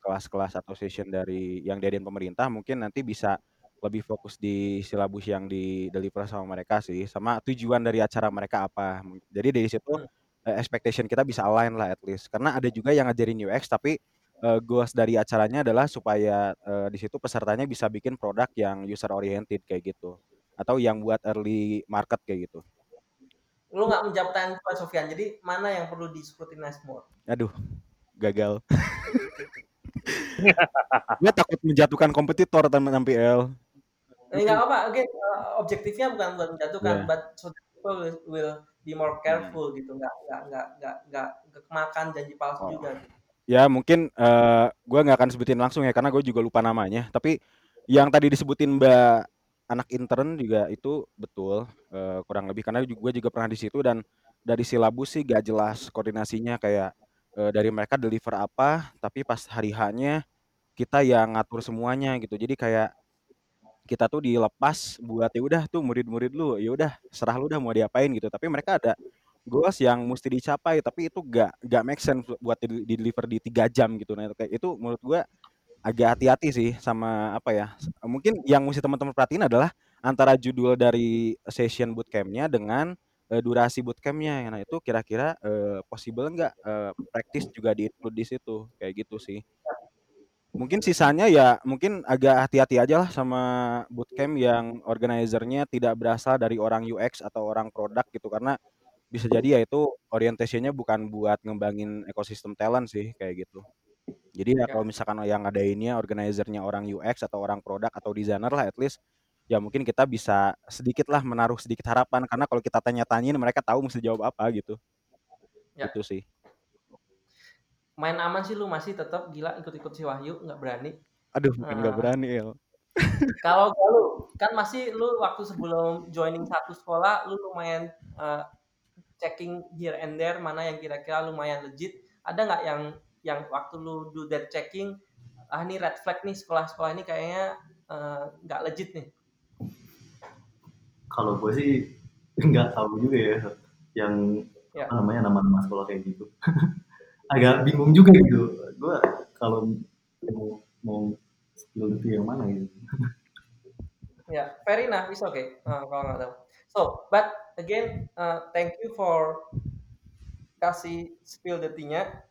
Speaker 4: kelas-kelas uh, atau session dari yang diadain pemerintah mungkin nanti bisa lebih fokus di silabus yang di deliver sama mereka sih sama tujuan dari acara mereka apa. Jadi dari situ uh, expectation kita bisa align lah at least. Karena ada juga yang ngajarin UX tapi uh, goals dari acaranya adalah supaya uh, di situ pesertanya bisa bikin produk yang user oriented kayak gitu. Atau yang buat early market kayak gitu.
Speaker 1: Lu nggak menjawab pertanyaan Pak Sofian jadi mana yang perlu di scrutinize more?
Speaker 4: Aduh gagal. Gue takut menjatuhkan kompetitor teman MPL
Speaker 1: nggak apa oke okay. uh, objektifnya bukan buat menjatuhkan yeah. but so people will, will be more careful gitu nggak nggak nggak nggak nggak nggak kemakan janji palsu
Speaker 4: Oh.
Speaker 1: juga gitu.
Speaker 4: Ya mungkin eh gue nggak akan sebutin langsung ya karena gue juga lupa namanya. Tapi yang tadi disebutin Mbak anak intern juga itu betul eh, kurang lebih karena gue juga pernah di situ dan dari silabus sih gak jelas koordinasinya kayak eh, dari mereka deliver apa tapi pas hari H-nya kita yang ngatur semuanya gitu. Jadi kayak kita tuh dilepas buat ya udah tuh murid-murid lu ya udah serah lu udah mau diapain gitu. Tapi mereka ada goals yang mesti dicapai tapi itu gak gak make sense buat di, di deliver di tiga jam gitu. Nah itu kayak itu menurut gua agak hati-hati sih sama apa ya mungkin yang mesti teman-teman perhatiin adalah antara judul dari session bootcampnya dengan eh, durasi bootcampnya. Nah itu kira-kira eh, possible nggak eh, practice juga di include di situ? Kayak gitu sih mungkin sisanya ya mungkin agak hati-hati aja lah sama bootcamp yang organizernya tidak berasal dari orang UX atau orang produk gitu karena bisa jadi ya itu orientasinya bukan buat ngembangin ekosistem talent sih kayak gitu. Jadi ya
Speaker 1: Ya.
Speaker 4: kalau misalkan yang ngadainnya organizernya orang UX atau orang produk atau desainer lah at least ya mungkin kita bisa sedikit lah menaruh sedikit harapan karena kalau kita tanya-tanyain mereka tahu mesti jawab apa gitu.
Speaker 1: Ya.
Speaker 4: Itu sih.
Speaker 1: Main aman sih lu masih tetap gila ikut-ikut si Wahyu nggak berani.
Speaker 4: Aduh, bukan nggak
Speaker 1: Ah.
Speaker 4: berani El.
Speaker 1: Kalau lu kan masih lu waktu sebelum joining satu sekolah lu lumayan eh, checking here and there mana yang kira-kira lumayan legit. Ada nggak yang yang waktu lu do that checking ah ini red flag nih sekolah-sekolah ini kayaknya eh, nggak legit nih.
Speaker 5: Kalau gue sih nggak tahu juga ya yang
Speaker 1: Ya.
Speaker 5: apa namanya nama-nama sekolah kayak gitu. Agak bingung juga gitu. Gue kalau mau mau skill itu yang mana gitu.
Speaker 1: Ya, fair enough, it's okay. Uh, kalau nggak tahu. So, but again, uh, thank you for kasih spill the tea-nya.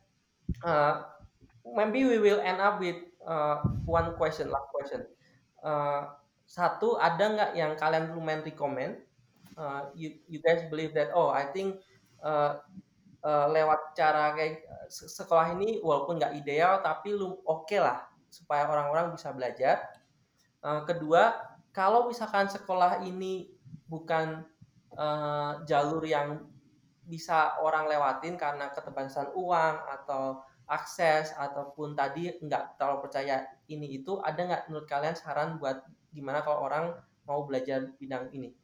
Speaker 1: Uh, maybe we will end up with uh, one question, last question. Uh, satu, ada nggak yang kalian lumayan recommend? Uh, you, you guys believe that, oh, I think uh, uh, lewat cara kayak se- sekolah ini walaupun nggak ideal, tapi lu oke lah supaya orang-orang bisa belajar. Uh, kedua, kalau misalkan sekolah ini bukan uh, jalur yang bisa orang lewatin karena keterbatasan uang atau akses ataupun tadi nggak terlalu percaya ini itu ada nggak menurut kalian saran buat gimana kalau orang mau belajar bidang ini.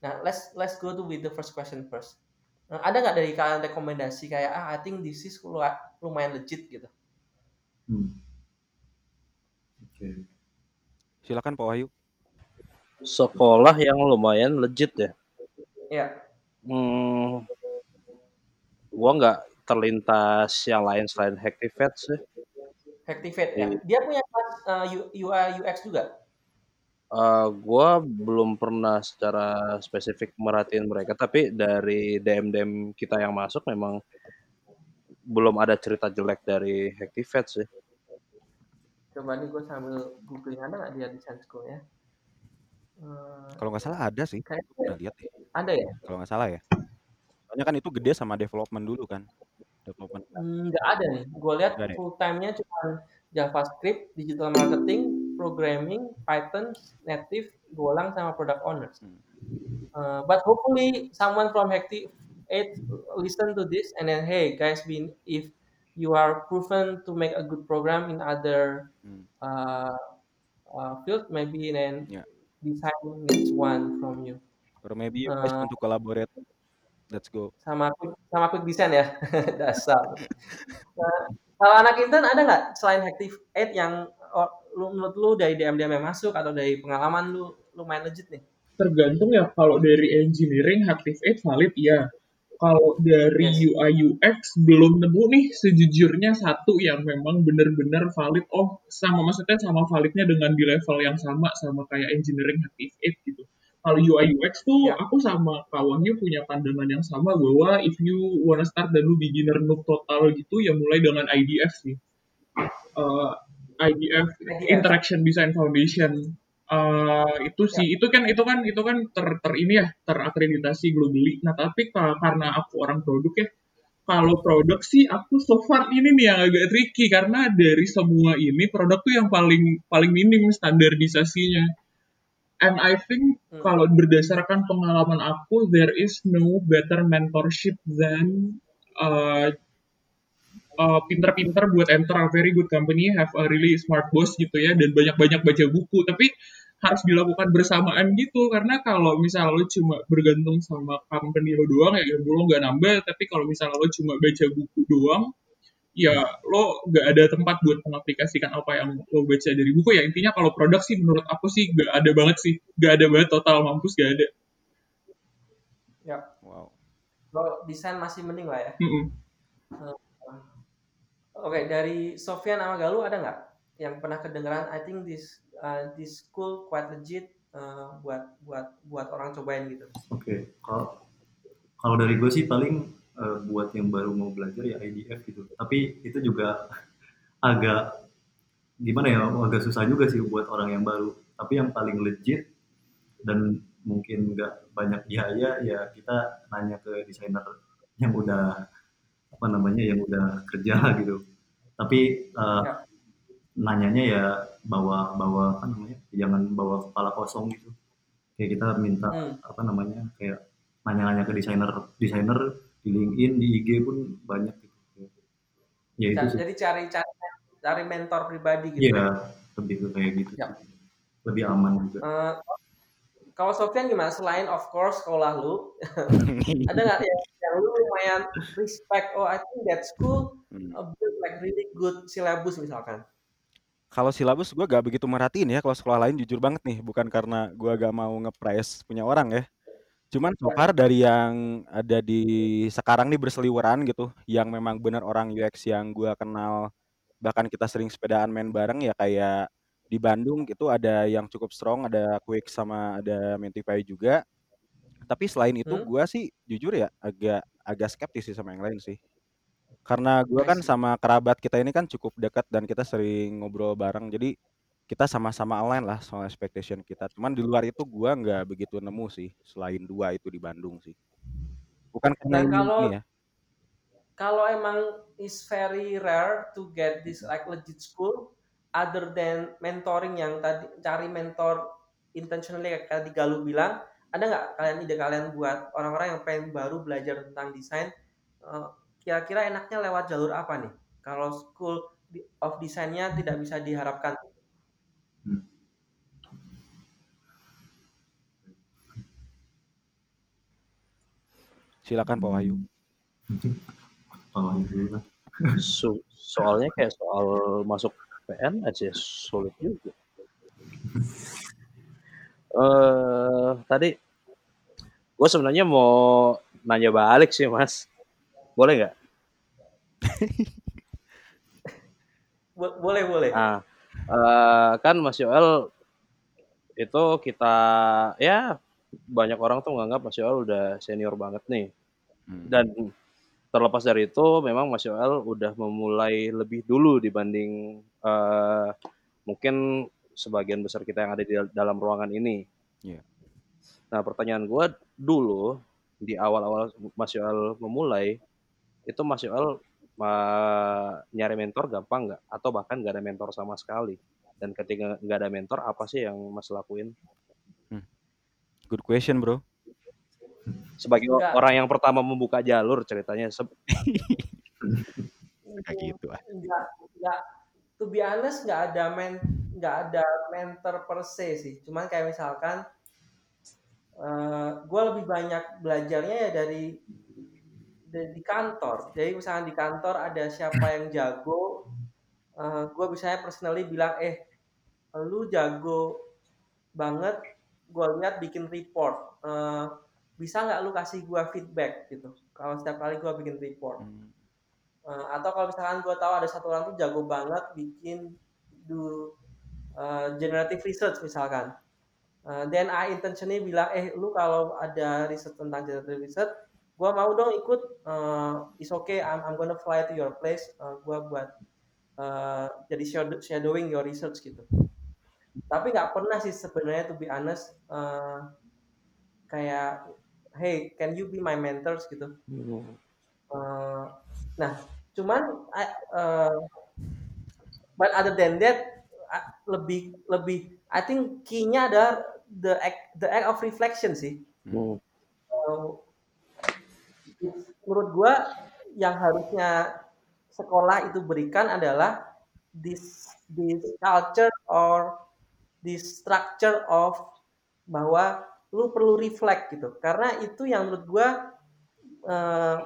Speaker 1: Nah, let's let's go to with the first question first. Nah, ada nggak dari kalian rekomendasi kayak ah I think this is lu- lumayan legit gitu.
Speaker 5: Hmm. Oke.
Speaker 4: Silakan Pak Wahyu.
Speaker 6: Sekolah yang lumayan legit ya.
Speaker 1: Ya,
Speaker 6: Hmm, gua nggak terlintas yang lain selain Hacktivate sih.
Speaker 1: Hacktivate ya.
Speaker 6: Iya.
Speaker 1: Dia punya kelas uh, U- UI UX juga.
Speaker 6: Eh, gua belum pernah secara spesifik merhatiin mereka, tapi dari DM-DM kita yang masuk memang belum ada cerita jelek dari Hacktivate sih.
Speaker 1: Coba nih gue sambil googling ada nggak dia design school ya? Eh,
Speaker 4: Kalau nggak salah ada sih.
Speaker 1: kayaknya
Speaker 4: Pernah lihat deh.
Speaker 1: ada ya?
Speaker 4: Kalau nggak salah ya. Soalnya kan itu gede sama development dulu kan. Development.
Speaker 1: Hmm, Nggak ada nih. Gue lihat
Speaker 4: Nggak ada ya?
Speaker 1: full time-nya cuma JavaScript, digital marketing, programming, Python, native, Golang sama product owners.
Speaker 4: Hmm.
Speaker 1: Uh, but hopefully someone from Hacti 8 listen to this and then hey guys, we, if you are proven to make a good program in other
Speaker 4: Hmm.
Speaker 1: uh, uh, field, maybe then
Speaker 4: Ya.
Speaker 1: design needs one from you.
Speaker 4: Or maybe you guys
Speaker 1: Uh,
Speaker 4: want to collaborate. Let's go.
Speaker 1: sama quick, sama quick design ya dasar Nah, kalau anak intern ada nggak selain Active 8 yang lu, menurut lu dari DM DM yang masuk atau dari pengalaman lu lumayan legit nih?
Speaker 3: Tergantung ya kalau dari engineering Activate valid ya kalau dari
Speaker 1: Yes.
Speaker 3: UI UX belum nemu nih sejujurnya satu yang memang benar-benar valid. Oh sama maksudnya sama validnya dengan di level yang sama sama kayak engineering Activate gitu. Kalau UI UX tuh
Speaker 1: Ya.
Speaker 3: aku sama Kak Wahyu punya pandangan yang sama bahwa if you wanna start dan lu beginner noob total gitu ya mulai dengan IDF sih. Eh, IDF
Speaker 1: IDF.
Speaker 3: Interaction Design Foundation. Eh, itu sih itu kan itu kan itu kan ter, ter ini ya terakreditasi globally. Nah tapi ka- karena aku orang produk ya kalau produk sih aku so far ini nih yang agak tricky. Karena dari semua ini produk tuh yang paling paling minim standarisasinya. And I think
Speaker 1: Hmm.
Speaker 3: kalau berdasarkan pengalaman aku there is no better mentorship than uh, uh, pinter-pinter buat enter a very good company have a really smart boss gitu ya dan banyak-banyak baca buku tapi harus dilakukan bersamaan gitu karena kalau misal lo cuma bergantung sama company lo doang ya ilmu lo nggak nambah tapi kalau misal lo cuma baca buku doang ya lo nggak ada tempat buat mengaplikasikan apa yang lo baca dari buku ya intinya kalau produk sih menurut aku sih nggak ada banget sih nggak ada banget total mampus nggak ada
Speaker 1: Ya.
Speaker 4: Wow.
Speaker 1: Kalau desain masih mending lah ya.
Speaker 3: Mm-mm.
Speaker 1: Oke, dari Sofian sama Galuh ada nggak yang pernah kedengeran? I think this uh, this school quite legit uh, buat buat buat orang cobain gitu.
Speaker 5: Oke, kalau kalau dari gue sih paling eh, buat yang baru mau belajar ya IDF gitu. Tapi itu juga agak gimana ya, agak susah juga sih buat orang yang baru. Tapi yang paling legit dan mungkin nggak banyak biaya ya kita nanya ke desainer yang udah apa namanya yang udah kerja gitu. Tapi eh,
Speaker 1: Ya.
Speaker 5: nanyanya ya bawa bawa apa namanya jangan bawa kepala kosong gitu kayak kita minta
Speaker 1: Hmm.
Speaker 5: apa namanya kayak nanya-nanya ke desainer desainer di LinkedIn di IG pun banyak gitu ya itu
Speaker 1: Jadi cari cari cari mentor pribadi gitu.
Speaker 5: iya lebih ke kayak gitu
Speaker 1: Ya.
Speaker 5: lebih aman juga
Speaker 1: Uh, kalau Sofian gimana? Selain of course sekolah lu, ada nggak yang, yang lu lumayan respect? Oh, I think that school
Speaker 4: Hmm.
Speaker 1: build like really good syllabus misalkan.
Speaker 4: Kalau silabus gue gak begitu merhatiin ya kalau sekolah lain jujur banget nih bukan karena gue gak mau nge-price punya orang ya cuman so far dari yang ada di sekarang nih berseliweran gitu yang memang bener orang UX yang gue kenal bahkan kita sering sepedaan main bareng ya kayak di Bandung gitu ada yang cukup strong ada Quick sama ada Mentify juga tapi selain itu
Speaker 1: Hmm.
Speaker 4: gue sih jujur ya agak agak skeptis sih sama yang lain sih karena gue
Speaker 1: I
Speaker 4: kan
Speaker 1: see.
Speaker 4: sama kerabat kita ini kan cukup dekat dan kita sering ngobrol bareng jadi kita sama-sama align lah soal expectation kita. Cuman di luar itu gue nggak begitu nemu sih selain dua itu di Bandung sih. Bukan karena
Speaker 1: Dan
Speaker 4: ini,
Speaker 1: kalau
Speaker 4: ini ya.
Speaker 1: kalau emang is very rare to get this like legit school other than mentoring yang tadi cari mentor intentionally kayak tadi Galuh bilang ada nggak kalian ide kalian buat orang-orang yang pengen baru belajar tentang desain eh, kira-kira enaknya lewat jalur apa nih? Kalau school di- of desainnya tidak bisa diharapkan.
Speaker 4: Silakan Pak Wahyu.
Speaker 6: So- soalnya kayak soal masuk PN aja sulit juga. Eh tadi gue sebenarnya mau nanya balik sih mas, boleh nggak?
Speaker 1: Bo- boleh boleh
Speaker 6: Nah, eh, kan Mas Yoel itu kita ya banyak orang tuh menganggap Mas Yoel udah senior banget nih.
Speaker 4: Hmm.
Speaker 6: Dan terlepas dari itu, memang Mas Yoel udah memulai lebih dulu dibanding eh, mungkin sebagian besar kita yang ada di dal- dalam ruangan ini.
Speaker 4: Iya.
Speaker 6: Nah, pertanyaan gue dulu di awal-awal Mas Yoel memulai itu Mas Yoel eh, nyari mentor gampang nggak? Atau bahkan nggak ada mentor sama sekali? Dan ketika nggak ada mentor, apa sih yang Mas lakuin?
Speaker 4: good question bro
Speaker 6: Sebagai
Speaker 1: Nggak.
Speaker 6: orang yang pertama membuka jalur ceritanya, se-
Speaker 4: kayak gitu ah
Speaker 1: nggak nggak to be honest nggak ada men nggak ada mentor per se sih cuman kayak misalkan gue lebih banyak belajarnya ya dari di kantor. Jadi misalkan di kantor ada siapa yang jago gue bisa personally bilang eh lu jago banget gue lihat bikin report. Eh, bisa nggak lu kasih gue feedback gitu? Kalau setiap kali gue bikin report.
Speaker 4: Hmm.
Speaker 1: Uh, atau kalau misalkan gue tahu ada satu orang tuh jago banget bikin do uh, generative research misalkan, Uh, then I intentionally bilang, eh lu kalau ada riset tentang generative research, gue mau dong ikut, uh, it's okay, I'm, I'm gonna fly to your place, uh, gue buat uh, jadi shadow- shadowing your research gitu. Tapi nggak pernah sih sebenarnya to be honest, uh, kayak, hey can you be my mentors gitu. Uh, nah, cuman I- uh, but other than that uh, lebih lebih I think key-nya ada the act the act of reflection sih.
Speaker 6: Hmm.
Speaker 1: Uh, menurut gua yang harusnya sekolah itu berikan adalah this this culture or this structure of bahwa lu perlu reflect gitu. Karena itu yang menurut gua uh,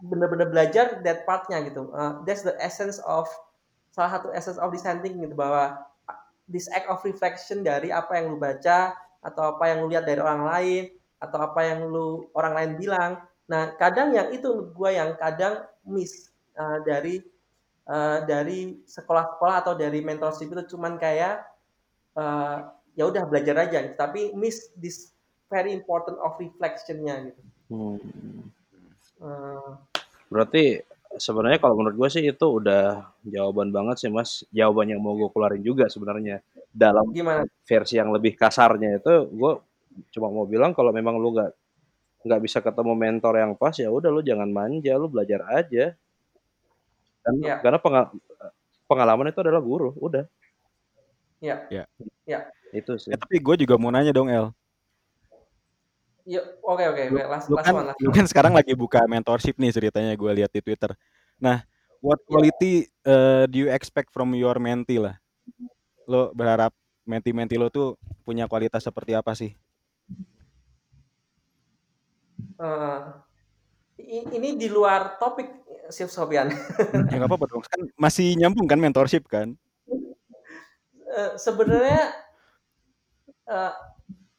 Speaker 1: bener-bener belajar that partnya gitu. Uh, that's the essence of salah satu essence of dissenting gitu bahwa this act of reflection dari apa yang lu baca atau apa yang lu lihat dari orang lain atau apa yang lu orang lain bilang nah kadang yang itu gue yang kadang miss uh, dari uh, dari sekolah-sekolah atau dari mentorship itu cuman kayak uh, ya udah belajar aja gitu. tapi miss this very important of reflectionnya gitu
Speaker 6: Hmm.
Speaker 1: Uh,
Speaker 6: Berarti sebenarnya kalau menurut gue sih itu udah jawaban banget sih mas. Jawaban yang mau gue keluarin juga sebenarnya dalam
Speaker 1: gimana
Speaker 6: versi yang lebih kasarnya itu gue cuma mau bilang kalau memang lu nggak nggak bisa ketemu mentor yang pas ya udah lu jangan manja lu belajar aja dan
Speaker 1: Ya.
Speaker 6: karena penga- pengalaman itu adalah guru udah
Speaker 1: ya
Speaker 4: Ya.
Speaker 1: ya
Speaker 6: itu sih
Speaker 4: Eh, tapi gue juga mau nanya dong El.
Speaker 1: ya oke oke last
Speaker 4: lu
Speaker 1: last
Speaker 4: kan
Speaker 1: one last
Speaker 4: lu kan sekarang lagi buka mentorship nih ceritanya gue lihat di Twitter. Nah, what
Speaker 1: ya
Speaker 4: quality uh, do you expect from your mentee lah? Lo berharap menti-menti lo tuh punya kualitas seperti apa sih?
Speaker 1: I- ini di luar topik Chef Sofian.
Speaker 4: Ya nggak apa-apa dong, kan masih nyambung kan mentorship kan?
Speaker 1: Eh, Sebenarnya eh,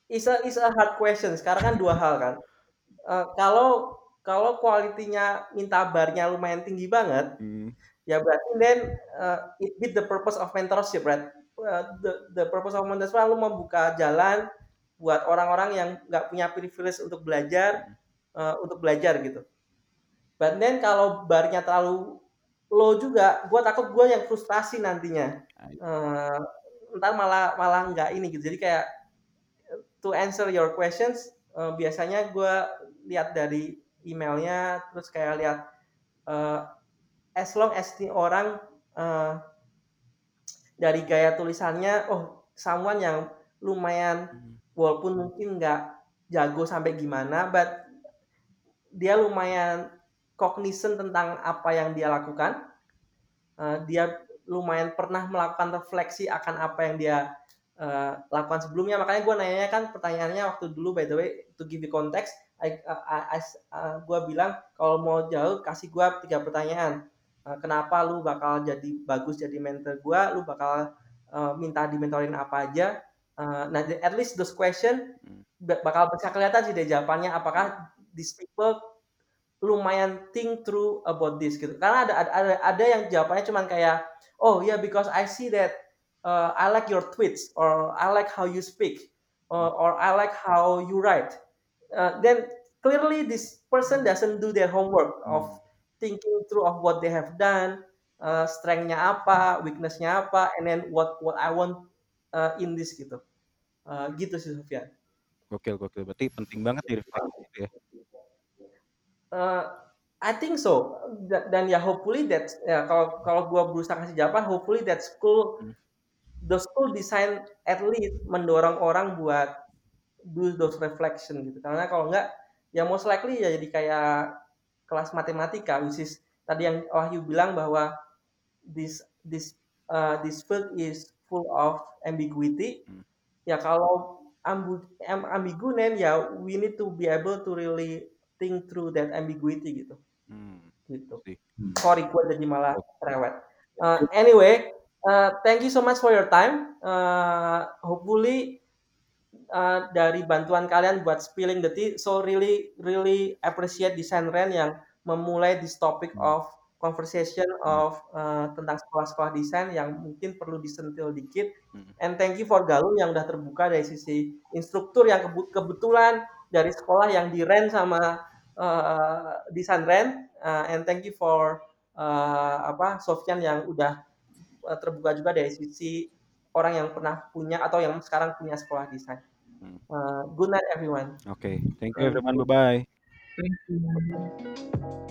Speaker 1: is a is a hard question. Sekarang kan dua hal kan. Eh, kalau kalau kualitinya minta barnya lumayan tinggi banget,
Speaker 4: Hmm.
Speaker 1: ya berarti then eh, it beat the purpose of mentorship, right? Eh, the the purpose of mentorship lalu membuka jalan buat orang-orang yang nggak punya privilege untuk belajar, eh, untuk belajar gitu. But then kalau barnya terlalu low juga, gue takut gue yang frustrasi nantinya. Eh, ntar malah malah nggak ini gitu. Jadi kayak to answer your questions, eh, biasanya gue lihat dari emailnya, terus kayak lihat eh, as long as ini orang eh, dari gaya tulisannya, oh someone yang lumayan
Speaker 4: Hmm.
Speaker 1: walaupun mungkin nggak jago sampai gimana, but dia lumayan cognizant tentang apa yang dia lakukan. Uh, dia lumayan pernah melakukan refleksi akan apa yang dia uh, lakukan sebelumnya. Makanya gue nanya kan pertanyaannya waktu dulu by the way to give you context, I, I, I, uh, gue bilang kalau mau jauh kasih gue tiga pertanyaan. Uh, kenapa lu bakal jadi bagus jadi mentor gue? Lu bakal uh, minta dimentorin apa aja? Uh, nah, at least those question
Speaker 4: Hmm.
Speaker 1: bakal bisa kelihatan sih dari jawabannya apakah these people lumayan think through about this gitu. Karena ada ada ada yang jawabannya cuman kayak oh yeah because I see that uh, I like your tweets or I like how you speak or, or I like how you write. Uh, then clearly this person doesn't do their homework of
Speaker 4: Hmm.
Speaker 1: thinking through of what they have done, uh, strength-nya apa, weakness-nya apa, and then what what I want uh, in this gitu. Uh, gitu sih Sofyan.
Speaker 4: Gokil, gokil. Berarti penting banget refleksi gitu ya.
Speaker 1: Uh, I think so. Da- Dan ya hopefully that ya kalau kalau gua berusaha kasih jawaban, hopefully that school
Speaker 4: Hmm.
Speaker 1: the school design at least mendorong orang buat do those reflection gitu. Karena kalau enggak ya most likely ya jadi kayak kelas matematika which is tadi yang Wahyu bilang bahwa this this uh, this field is full of ambiguity.
Speaker 4: Hmm.
Speaker 1: Ya kalau ambu, am, ambigu then ya we need to be able to really think through that ambiguity gitu
Speaker 4: Hmm.
Speaker 1: gitu.
Speaker 5: Hmm.
Speaker 1: Sorry gue jadi malah rewet. Uh, anyway, uh, thank you so much for your time. Uh, hopefully uh, dari bantuan kalian buat spilling the tea, so really really appreciate desain Ren yang memulai this topic of conversation of uh, tentang sekolah-sekolah desain yang mungkin perlu disentil dikit.
Speaker 4: Hmm.
Speaker 1: And thank you for Galuh yang udah terbuka dari sisi instruktur yang kebetulan dari sekolah yang di Ren sama uh, desain Ren. Uh, and thank you for uh, apa Sofyan yang udah terbuka juga dari sisi orang yang pernah punya atau yang sekarang punya sekolah desain.
Speaker 4: Hmm.
Speaker 1: Uh, good night everyone.
Speaker 4: Oke, thank you everyone. Bye bye.
Speaker 3: Thank you.